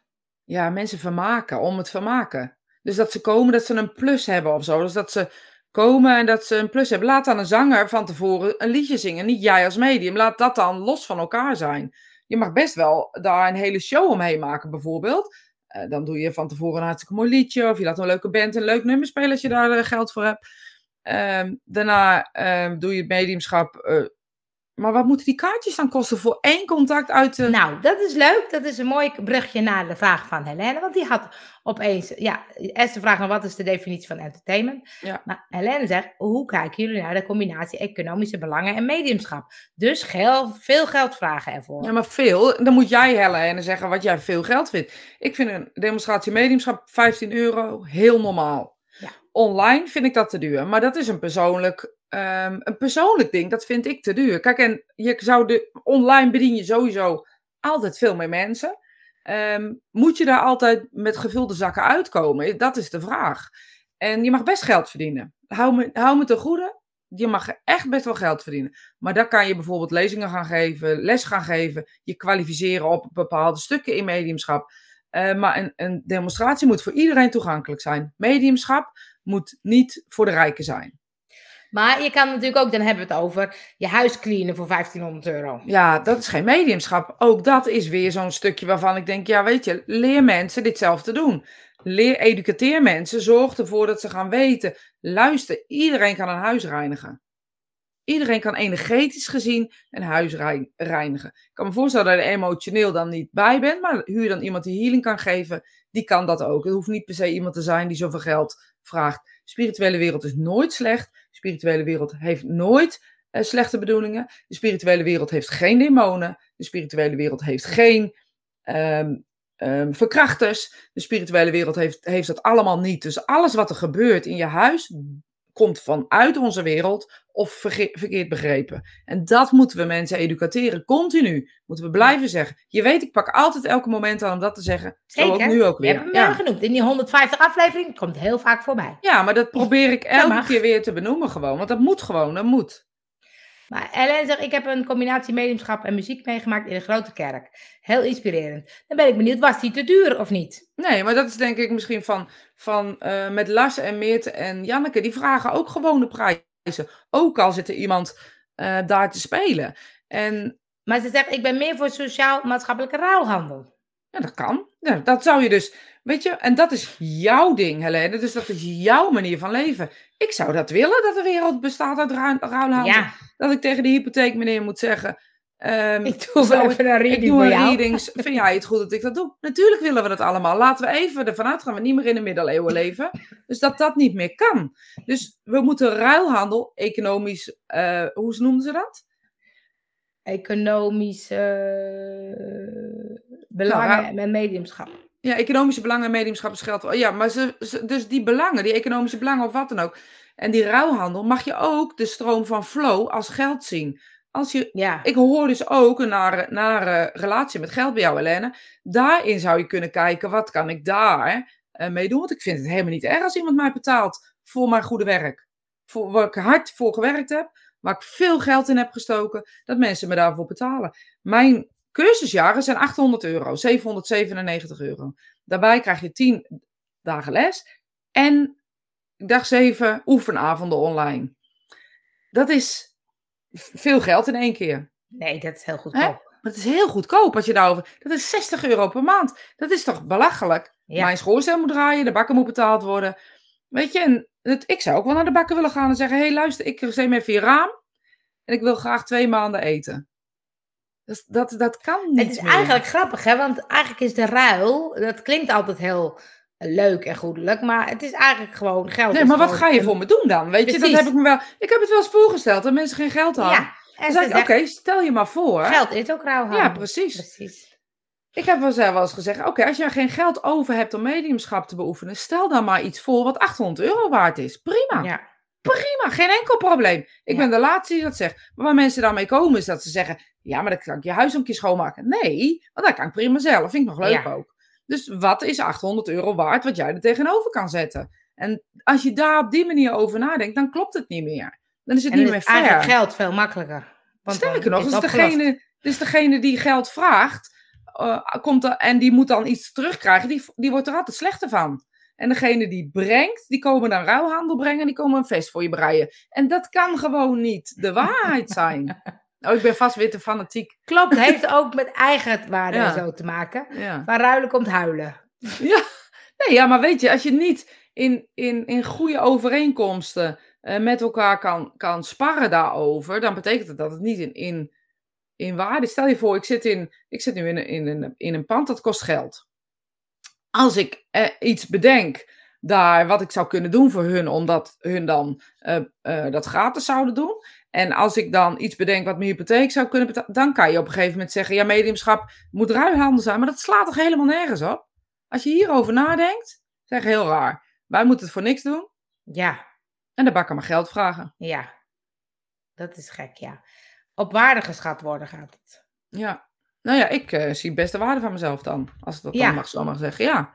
Ja, mensen vermaken, om het vermaken. Dus dat ze komen, dat ze een plus hebben of zo. Dus dat ze komen en dat ze een plus hebben. Laat dan een zanger van tevoren een liedje zingen. Niet jij als medium. Laat dat dan los van elkaar zijn. Je mag best wel daar een hele show omheen maken, bijvoorbeeld. Uh, dan doe je van tevoren een hartstikke mooi liedje. Of je laat een leuke band een leuk nummer spelen als je daar uh, geld voor hebt. Uh, daarna ehm, doe je het mediumschap eh, maar wat moeten die kaartjes dan kosten voor één contact uit de... Nou, dat is leuk. Dat is een mooi brugje naar de vraag van Helene. Want die had opeens... Ja, eerste vraag wat is de definitie van entertainment? Ja. Maar Helene zegt, hoe kijken jullie naar de combinatie economische belangen en mediumschap? Dus geld, veel geld vragen ervoor. Ja, maar veel. Dan moet jij, Helene, zeggen wat jij veel geld vindt. Ik vind een demonstratie mediumschap 15 euro heel normaal. Ja. Online vind ik dat te duur. Maar dat is een persoonlijk um, een persoonlijk ding, dat vind ik te duur. Kijk, en je zou de, online bedien je sowieso altijd veel meer mensen. Um, moet je daar altijd met gevulde zakken uitkomen? Dat is de vraag. En je mag best geld verdienen. Hou me, hou me te goede. Je mag echt best wel geld verdienen. Maar daar kan je bijvoorbeeld lezingen gaan geven, les gaan geven, je kwalificeren op bepaalde stukken in mediumschap. Uh, maar een, een demonstratie moet voor iedereen toegankelijk zijn. Mediumschap moet niet voor de rijken zijn. Maar je kan natuurlijk ook, dan hebben we het over je huis cleanen voor 1500 euro. Ja, dat is geen mediumschap. Ook dat is weer zo'n stukje waarvan ik denk, ja weet je, leer mensen dit zelf te doen. Leer, educateer mensen, zorg ervoor dat ze gaan weten. Luister, iedereen kan een huis reinigen. Iedereen kan energetisch gezien een huis reinigen. Ik kan me voorstellen dat je er emotioneel dan niet bij bent, maar huur dan iemand die healing kan geven. die kan dat ook. Het hoeft niet per se iemand te zijn die zoveel geld vraagt. De spirituele wereld is nooit slecht. Spirituele wereld heeft nooit uh, slechte bedoelingen. De spirituele wereld heeft geen demonen. De spirituele wereld heeft geen um, um, verkrachters. De spirituele wereld heeft, heeft dat allemaal niet. Dus alles wat er gebeurt in je huis komt vanuit onze wereld of verkeerd begrepen. En dat moeten we mensen educateren, continu. Moeten we blijven zeggen. Je weet, ik pak altijd elke moment aan om dat te zeggen. Zeker. Zo ook nu ook weer. Je hebt hem ja. genoemd. In die 150 aflevering komt heel vaak voorbij. Ja, maar dat probeer ik elke keer weer te benoemen gewoon. Want dat moet gewoon, dat moet. Maar Ellen zegt, ik heb een combinatie mediumschap en muziek meegemaakt in een grote kerk. Heel inspirerend. Dan ben ik benieuwd, was die te duur of niet? Nee, maar dat is denk ik misschien van, van uh, met Lars en Meert en Janneke. Die vragen ook gewone prijzen. Ook al zit er iemand uh, daar te spelen. En, maar ze zegt, ik ben meer voor sociaal-maatschappelijke ruilhandel. Ja, dat kan. Ja, dat zou je dus, weet je, en dat is jouw ding, Helene. Dus dat is jouw manier van leven. Ik zou dat willen, dat de wereld bestaat uit ruilhandel. Ja. Dat ik tegen de hypotheekmeneer moet zeggen... Um, ik doe wel even een reading ik doe een readings. Vind jij het goed dat ik dat doe? Natuurlijk willen we dat allemaal. Laten we even ervan uitgaan we niet meer in de middeleeuwen leven. Dus dat dat niet meer kan. Dus we moeten ruilhandel, economisch, uh, hoe noemden ze dat? Economisch uh, belangen nou, en mediumschap. Ja, economische belangen en mediumschap is geld. Ja, maar ze, dus die belangen, die economische belangen of wat dan ook. En die ruilhandel mag je ook de stroom van flow als geld zien. Als je, ja. Ik hoor dus ook een nare, nare relatie met geld bij jou, Helene. Daarin zou je kunnen kijken, wat kan ik daar uh, mee doen? Want ik vind het helemaal niet erg als iemand mij betaalt voor mijn goede werk. Voor waar ik hard voor gewerkt heb, waar ik veel geld in heb gestoken, dat mensen me daarvoor betalen. Mijn cursusjaren zijn 800 euro, 797 euro. Daarbij krijg je 10 dagen les en dag 7 oefenavonden online. Dat is veel geld in één keer. Nee, dat is heel goedkoop. Maar het is heel goedkoop als je daarover. Dat is 60 euro per maand. Dat is toch belachelijk? Mijn schoorstel moet draaien, de bakken moet betaald worden. Weet je, en het, ik zou ook wel naar de bakken willen gaan en zeggen: hé, hey, luister, ik me even je raam. En ik wil graag twee maanden eten. Dat, dat, dat kan niet. Het is eigenlijk grappig, hè? Want eigenlijk is de ruil, dat klinkt altijd heel leuk en goedelijk, maar het is eigenlijk gewoon geld. Nee, maar wat ga je voor me doen dan? Weet je, dat heb ik me wel. Ik heb het wel eens voorgesteld dat mensen geen geld hadden. Ja, en oké, stel je maar voor. Geld is ook ruil Ja, precies. precies. Ik heb wel eens gezegd, oké, als je geen geld over hebt om mediumschap te beoefenen, stel dan maar iets voor wat 800 euro waard is. Prima. Ja. Prima, geen enkel probleem. Ik ben de laatste die dat zegt. Maar waar mensen daarmee komen is dat ze zeggen, ja, maar dan kan ik je huis een keer schoonmaken. Nee, want dat kan ik prima zelf. Vind ik nog leuk ook. Dus wat is 800 euro waard wat jij er tegenover kan zetten? En als je daar op die manier over nadenkt, dan klopt het niet meer. Dan is het niet meer fair. eigenlijk geld veel makkelijker. Want Sterker nog, is dus degene, dus degene die geld vraagt, uh, komt er, en die moet dan iets terugkrijgen, die, die wordt er altijd slechter van. En degene die brengt, die komen dan ruilhandel brengen en die komen een feest voor je breien. En dat kan gewoon niet de waarheid zijn. *laughs* Oh, ik ben vast weer te fanatiek. Klopt, heeft *laughs* ook met eigen waarde ja. zo te maken. Ja. Waar ruilen komt huilen. Ja. Nee, ja, maar weet je, als je niet in, in, in goede overeenkomsten uh, met elkaar kan, kan sparren daarover, dan betekent het dat het niet in, in, in waarde Stel je voor, ik zit, in, ik zit nu in, in, in, in een pand, dat kost geld. Als ik uh, iets bedenk daar wat ik zou kunnen doen voor hun, omdat hun dan uh, dat gratis zouden doen. En als ik dan iets bedenk wat mijn hypotheek zou kunnen betalen, dan kan je op een gegeven moment zeggen, ja, mediumschap moet ruilhandel zijn, maar dat slaat toch helemaal nergens op? Als je hierover nadenkt, zeg heel raar. Wij moeten het voor niks doen. Ja. En de bakker maar geld vragen. Ja. Dat is gek, ja. Op waarde geschat worden gaat het. Ja. Nou ja, ik uh, zie best de waarde van mezelf dan. Als ik dat dan mag, zo mag zeggen. Ja.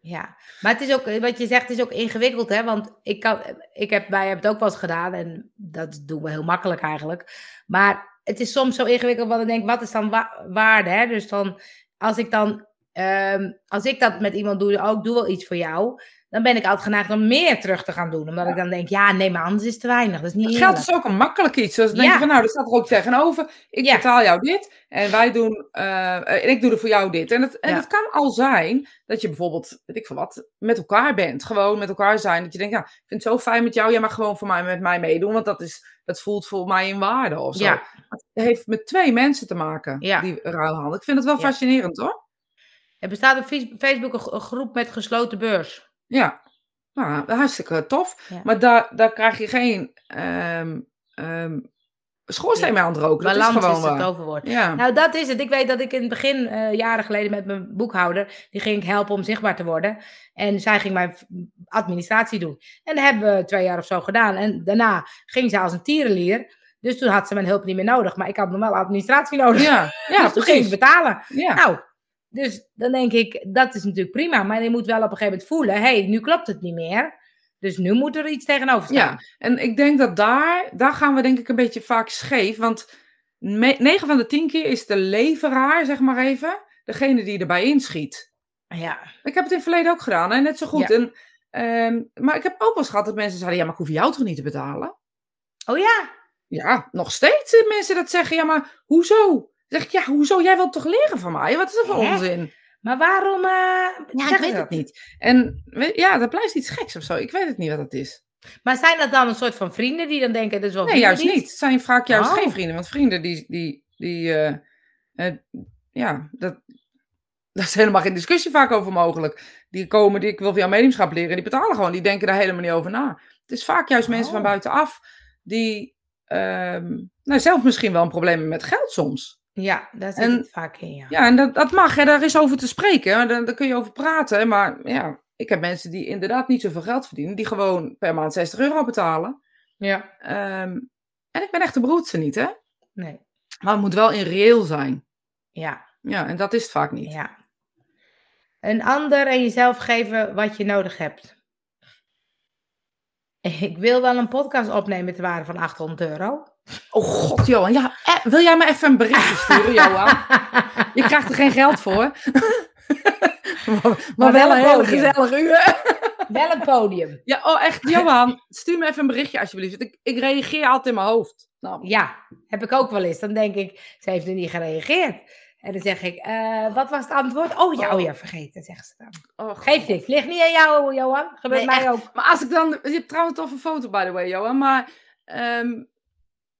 Ja, maar het is ook, wat je zegt, is ook ingewikkeld, hè? Want ik kan, ik heb, wij hebben het ook wel eens gedaan en dat doen we heel makkelijk eigenlijk. Maar het is soms zo ingewikkeld, want ik denk, wat is dan waarde, hè? Dus dan, als ik dan, um, als ik dat met iemand doe, ook doe wel iets voor jou, dan ben ik altijd geneigd om meer terug te gaan doen. Omdat ik dan denk, ja, nee, maar anders is het te weinig. Dat is niet Geld is ook een makkelijk iets. Dus dan denk je van, nou, er staat er ook tegenover. Ik betaal jou dit en wij doen, uh, en ik doe er voor jou dit. En, het, en het kan al zijn dat je bijvoorbeeld, weet ik veel wat, met elkaar bent. Gewoon met elkaar zijn. Dat je denkt, ja, ik vind het zo fijn met jou. Jij mag gewoon voor mij met mij meedoen. Want dat, is, dat voelt voor mij in waarde of zo. Het heeft met twee mensen te maken, die ruilhandel. Ik vind het wel fascinerend, hoor. Er bestaat op Face- Facebook een groep met gesloten beurs. Ja, nou, hartstikke tof. Ja. Maar daar, daar krijg je geen ehm ehm schoorsteen mee aan het roken. Dat Balans is gewoon is het. Ja. Nou, dat is het. Ik weet dat ik in het begin, eh, jaren geleden, met mijn boekhouder, die ging ik helpen om zichtbaar te worden. En zij ging mijn administratie doen. En dat hebben we twee jaar of zo gedaan. En daarna ging ze als een tierenlier. Dus toen had ze mijn hulp niet meer nodig. Maar ik had nog wel administratie nodig. *laughs* ja, ja, dus toen ging ze precies. betalen. Ja. Nou, dus dan denk ik, dat is natuurlijk prima. Maar je moet wel op een gegeven moment voelen, hé, hey, nu klopt het niet meer. Dus nu moet er iets tegenover staan. Ja, en ik denk dat daar, daar gaan we denk ik een beetje vaak scheef. Want 9 van de 10 keer is de leveraar, zeg maar even, degene die erbij inschiet. ja. Ik heb het in het verleden ook gedaan, hè? net zo goed. Ja. En, ehm, maar ik heb ook wel eens gehad dat mensen zeiden, ja, maar ik hoef jou toch niet te betalen? Oh ja, Ja, nog steeds mensen dat zeggen, ja, maar hoezo? Dan zeg ik, ja, hoezo? Jij wilt toch leren van mij? Wat is dat voor Hè? onzin? maar waarom eh Ja, ik weet het dat? niet. En we- ja, dat blijft iets geks of zo. Ik weet het niet wat het is. Maar zijn dat dan een soort van vrienden die dan denken, dat is wel Nee, juist niet. Het zijn vaak juist Oh. geen vrienden. Want vrienden, die, die, die eh, eh, ja, dat, daar is helemaal geen discussie vaak over mogelijk. Die komen, die ik wil van jouw mediumschap leren, die betalen gewoon. Die denken daar helemaal niet over na. Het is vaak juist mensen van Oh. buitenaf die ehm, nou, zelf misschien wel een probleem hebben met geld soms. Ja, daar zit En- het vaak in, ja. Ja, en dat, dat mag, hè, daar is over te spreken. hè. Daar, daar kun je over praten. Maar ja, ik heb mensen die inderdaad niet zoveel geld verdienen, die gewoon per maand 60 euro betalen. Ja, Ehm, en ik ben echt de broedste niet, hè? nee. Maar het moet wel in reëel zijn. Ja, Ja, en dat is het vaak niet. ja. Een ander en jezelf geven wat je nodig hebt. Ik wil wel een podcast opnemen te waarde van 800 euro. Oh god, Johan. Ja, eh, wil jij me even een berichtje sturen, *laughs* Johan? Je krijgt er geen geld voor. maar, maar wel een hele gezellig uur. *laughs* Wel een podium. Ja, oh echt, Johan. Stuur me even een berichtje alsjeblieft. Ik, ik reageer altijd in mijn hoofd. Nou, Ja, heb ik ook wel eens. Dan denk ik, ze heeft er niet gereageerd. En dan zeg ik, eh, wat was het antwoord? Oh ja, oh ja, vergeten, zegt ze dan. oh, Geeft God. niks. Ligt niet aan jou, Johan. Gebeurt Nee, mij ook. Maar als ik dan... Je hebt trouwens toch een foto, by the way, Johan. Maar ehm,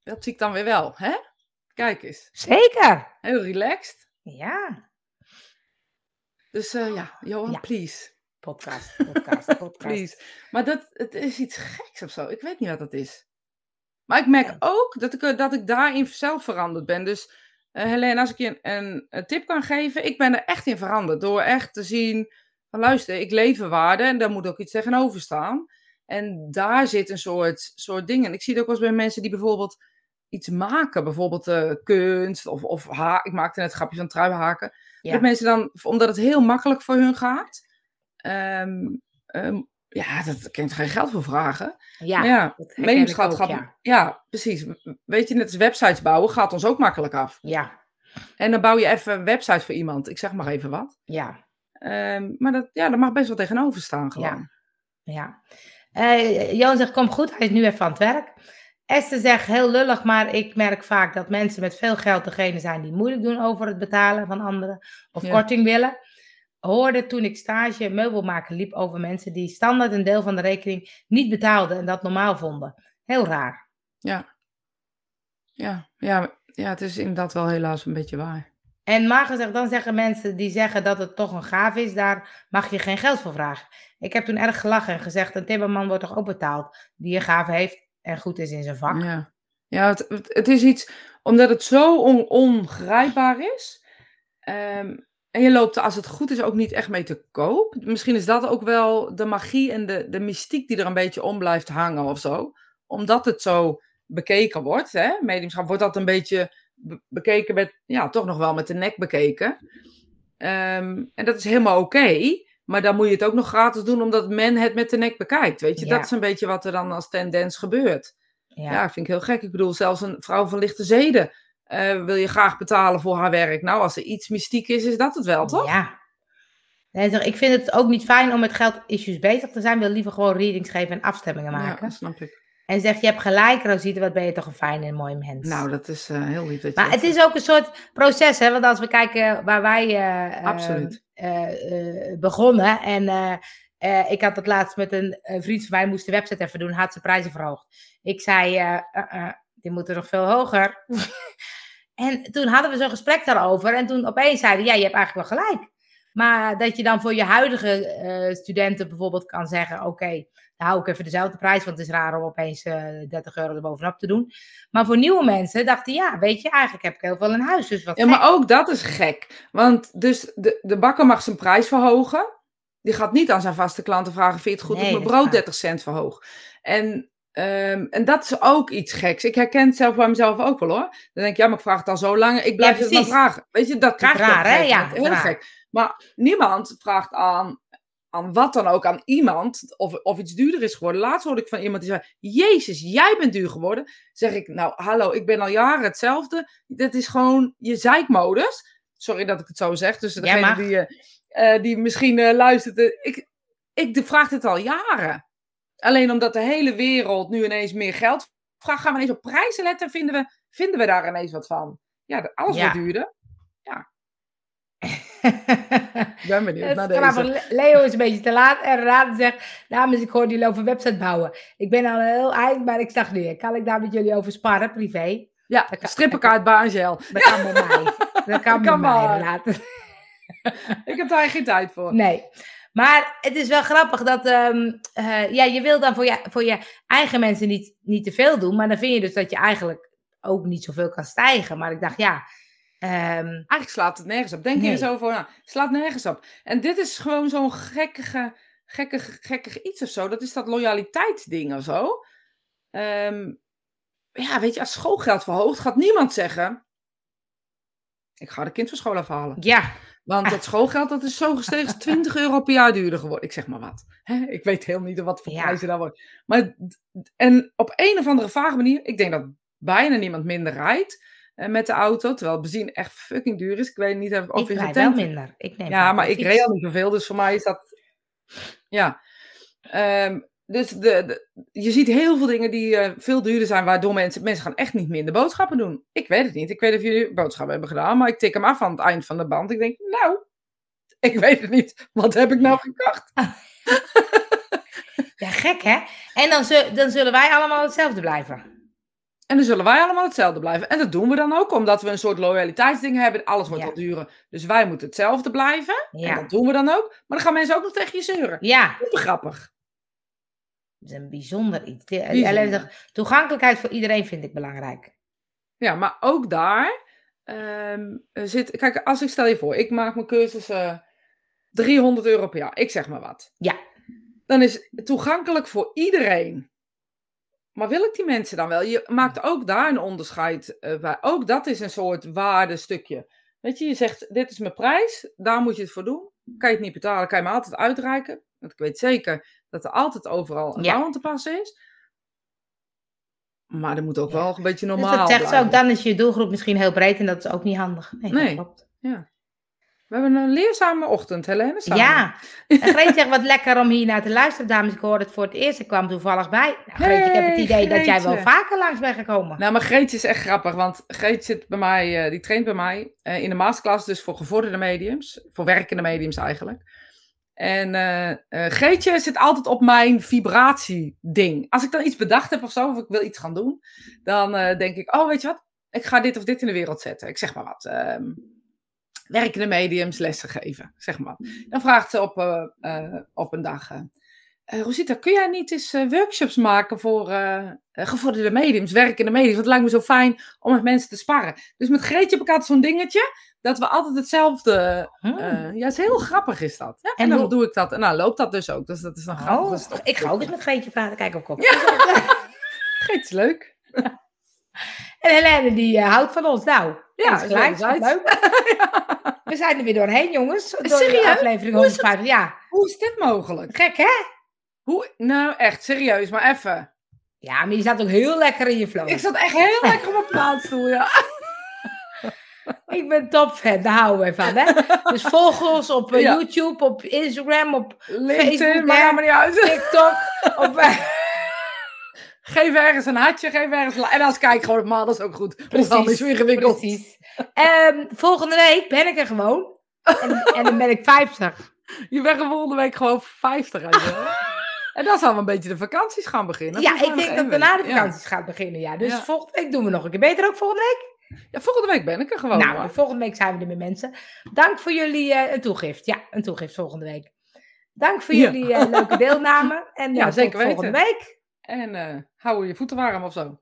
dat zie ik dan weer wel, hè? Kijk eens. Zeker. Heel relaxed. Ja. Dus eh, ja, Johan, Ja. please. Podcast, podcast, *laughs* podcast. Please. Maar dat, het is iets geks of zo. Ik weet niet wat dat is. Maar ik merk Ja. ook dat ik, eh, dat ik daarin zelf veranderd ben. Dus eh Helene, als ik je een, een, een tip kan geven, ik ben er echt in veranderd. Door echt te zien van luister, ik leef een waarde en daar moet ook iets tegenover staan. En daar zit een soort, soort ding. En ik zie het ook wel eens bij mensen die bijvoorbeeld iets maken. Bijvoorbeeld eh, kunst of, of ha ik maakte net een grapje van truihaken. Ja. Dat mensen dan, omdat het heel makkelijk voor hun gaat, ehm, ehm, ja, dat kan je geen geld voor vragen. Ja, Maar ja, dat herken mediumschap gaat, ja. ja. precies. Weet je, net als websites bouwen gaat ons ook makkelijk af. Ja, En dan bouw je even een website voor iemand, ik zeg maar even wat. ja, Ehm, maar dat, ja, daar mag best wel tegenover staan gewoon. ja. Eh Johan zegt, kom goed, hij is nu even aan het werk. Esther zegt, heel lullig, maar ik merk vaak dat mensen met veel geld degene zijn die moeilijk doen over het betalen van anderen of Ja. korting willen. Hoorde toen ik stage meubelmaker liep over mensen die standaard een deel van de rekening niet betaalden en dat normaal vonden. Heel raar. Ja. Ja, ja, ja, het is inderdaad wel helaas een beetje waar. En maar gezegd, dan zeggen mensen die zeggen dat het toch een gaaf is, daar mag je geen geld voor vragen. Ik heb toen erg gelachen en gezegd, een timmerman wordt toch ook betaald die een gave heeft en goed is in zijn vak. Ja, ja het, het, is iets, omdat het zo on, ongrijpbaar is. ehm, en je loopt als het goed is, ook niet echt mee te koop. Misschien is dat ook wel de magie en de, de mystiek die er een beetje om blijft hangen of zo. Omdat het zo bekeken wordt. Hè? Mediumschap wordt dat een beetje be- bekeken met, ja, toch nog wel met de nek bekeken. Ehm, en dat is helemaal oké. Maar dan moet je het ook nog gratis doen omdat men het met de nek bekijkt. Weet je, Ja. dat is een beetje wat er dan als tendens gebeurt. Ja, Ja, vind ik heel gek. Ik bedoel, zelfs een vrouw van lichte zeden eh, wil je graag betalen voor haar werk. Nou, als er iets mystiek is, is dat het wel, toch? Ja. Nee, ik vind het ook niet fijn om met geld-issues bezig te zijn. wil liever gewoon readings geven en afstemmingen Ja, maken. dat snap ik. En zegt, je hebt gelijk, Rosita, wat ben je toch een fijn en mooi mens. Nou, dat is eh, heel lief. Dat Maar het is ook een soort proces, hè? Want als we kijken waar wij eh, eh, Absoluut. begonnen. En ik had het laatst met een, vriend van mij, moest de website even doen, had ze prijzen verhoogd. Ik zei, die moeten nog veel hoger. *laughs* en toen hadden we zo'n gesprek daarover. En toen opeens zeiden, ja, je hebt eigenlijk wel gelijk. Maar dat je dan voor je huidige studenten bijvoorbeeld kan zeggen: Oké, dan hou ik even dezelfde prijs, want het is raar om opeens uh, 30 euro erbovenop te doen. Maar voor nieuwe mensen dachten: Ja, weet je, eigenlijk heb ik heel veel in huis. Dus wat ja, maar ook dat is gek. Want dus de, de bakker mag zijn prijs verhogen. Die gaat niet aan zijn vaste klanten vragen: Vind je het goed nee, dat mijn brood 30 cent verhoog? En Um, en dat is ook iets geks. Ik herken het zelf bij mezelf ook wel hoor. Dan denk ik, ja, maar ik vraag het al zo lang. Ik blijf ja, het maar vragen. Weet je, dat krijg je raar, hè? Ja, heel gek. Maar niemand vraagt aan, aan wat dan ook, aan iemand, of, of iets duurder is geworden. Laatst hoorde ik van iemand die zei, Jezus, jij bent duur geworden. Zeg ik, nou, hallo, ik ben al jaren hetzelfde. Dit is gewoon je zeikmodus. Sorry dat ik het zo zeg. Dus degene die, uh, die misschien uh, luistert. Uh, ik, ik vraag dit al jaren. Alleen omdat de hele wereld nu ineens meer geld vraagt, gaan we ineens op prijzen letten. Vinden we, vinden we daar ineens wat van? Ja, alles ja. wordt duurder. *laughs* Ik ben benieuwd naar deze. Leo is een beetje te laat en Raad zegt, dames, ik hoorde jullie over website bouwen. Ik ben al heel eind, maar ik nu. Kan ik daar met jullie over sparren, privé? Ja, kan, strippenkaart bij Angel. *laughs* Dat kan bij mij. *laughs* Dat kan, bij mij, later. ik heb daar geen tijd voor. Nee. Maar het is wel grappig dat um, uh, ja, je wil dan voor je, voor je eigen mensen niet, niet te veel doen. Maar dan vind je dus dat je eigenlijk ook niet zoveel kan stijgen. Maar ik dacht, ja. Um, eigenlijk slaat het nergens op. Denk nee. je er zo voor, nou, slaat nergens op. En dit is gewoon zo'n gekkige, gekkig, gekkig iets of zo. Dat is dat loyaliteitsding of zo. Um, ja, weet je, als schoolgeld verhoogt, gaat niemand zeggen. Ik ga de kind van school afhalen. Ja. Want dat *laughs* schoolgeld dat is zo gestegen, 20 euro per jaar duurder geworden. Ik zeg maar wat. Ik weet heel niet wat voor prijzen daar wordt. Maar, en op een of andere vage manier, ik denk dat bijna niemand minder rijdt met de auto. Terwijl benzine echt fucking duur is. Ik weet niet of ik rijd wel minder. Ik neem ja, maar ik reed al niet zoveel. Dus voor mij is dat... Ja. Um, dus de, je ziet heel veel dingen die uh, veel duurder zijn, waardoor mensen, mensen gaan echt niet minder boodschappen doen. Ik weet het niet. Ik weet of jullie boodschappen hebben gedaan, maar ik tik hem af aan het eind van de band. Ik denk, nou, ik *laughs* weet het niet. Wat heb ik nou gekocht? *laughs* ja, gek hè? En dan, dan zullen wij allemaal hetzelfde blijven. En dan zullen wij allemaal hetzelfde blijven. En dat doen we dan ook, omdat we een soort loyaliteitsding hebben. Alles wordt ja. wat duurder. Dus wij moeten hetzelfde blijven. Ja. En dat doen we dan ook. Maar dan gaan mensen ook nog tegen je zeuren. Ja. Super grappig. Dat is een bijzonder iets. Bijzonder. Toegankelijkheid voor iedereen vind ik belangrijk. Ja, maar ook daar um, zit. Kijk, als ik stel je voor, ik maak mijn cursus uh, 300 euro per jaar. Ik zeg maar wat. Ja. Dan is toegankelijk voor iedereen. Maar wil ik die mensen dan wel? Je maakt ook daar een onderscheid uh, bij. Ook dat is een soort waardestukje. Weet je, je zegt: Dit is mijn prijs, daar moet je het voor doen. Kan je het niet betalen, kan je me altijd uitreiken. Want ik weet zeker dat er altijd overal een ja. aan te passen is. Maar er moet ook wel een beetje normaal dus dat zegt ze ook, dan is je doelgroep misschien heel breed en dat is ook niet handig. Nee, nee. dat klopt. Ja. We hebben een leerzame ochtend, Helene. Samen. Ja, en Greet zegt wat lekker om hier naar te luisteren, dames. Ik hoorde het voor het eerst, ik kwam toevallig bij. Nou, Greet, ik heb het idee Greetje. dat jij wel vaker langs bent gekomen. Nou, maar Greetje is echt grappig, want Greetje zit bij mij, uh, die traint bij mij uh, in de masterclass, dus voor gevorderde mediums, voor werkende mediums eigenlijk. En uh, Greetje zit altijd op mijn vibratie-ding. Als ik dan iets bedacht heb of zo, of ik wil iets gaan doen, dan denk ik, oh weet je wat, ik ga dit of dit in de wereld zetten. Ik zeg maar wat. Um, werkende mediums lessen geven, zeg maar. Dan vraagt ze op, op een dag, Rosita, kun jij niet eens workshops maken voor gevorderde mediums, werkende mediums? Want het lijkt me zo fijn om met mensen te sparren. Dus met Greetje heb ik altijd zo'n dingetje dat we altijd hetzelfde. Hmm. Uh, ja, is heel grappig is dat. Ja, en, en, dan hoe... doe ik dat. En nou loopt dat dus ook. Dus dat is een oh, Ik ga ook eens met Greetje praten. Kijken of ik op. Ja. *laughs* Greetje is leuk. En Helene die uh, houdt van ons. Nou, ja, gelijk. leuk. ja. *laughs* We zijn er weer doorheen, jongens. Door serieus? de aflevering 150. Ja. Hoe is dit mogelijk? Gek, hè? Hoe? Nou, echt serieus, maar even. Ja, maar je zat ook heel lekker in je flow. Ik zat echt heel lekker op mijn plaatsstoel, ja. *laughs* Ik ben topfan, daar houden wij van. Hè? Dus volg ons op uh, ja. YouTube, op Instagram, op LinkedIn, Facebook, maar niet uit. TikTok. op. *laughs* Geef ergens een hartje, geef ergens een En als kijk gewoon op maal, dat is ook goed. Precies, dat is zo ingewikkeld. Precies. Um, volgende week ben ik er gewoon. En, en dan ben ik 50. Je bent volgende week gewoon 50. *laughs* En dan zal een beetje de vakanties gaan beginnen. Ja, ik denk dat daarna de vakanties ja. gaat beginnen. Ja. Dus ja. volgende week doen we nog een keer. Beter ook volgende week? Ja, volgende week ben ik er gewoon. nou, volgende week zijn we er met mensen. Dank voor jullie eh, een toegift. Ja, een toegift volgende week. Dank voor Ja. jullie eh, leuke deelname. En Ja, ja, zeker tot volgende weten. week. En eh hou je voeten warm of zo.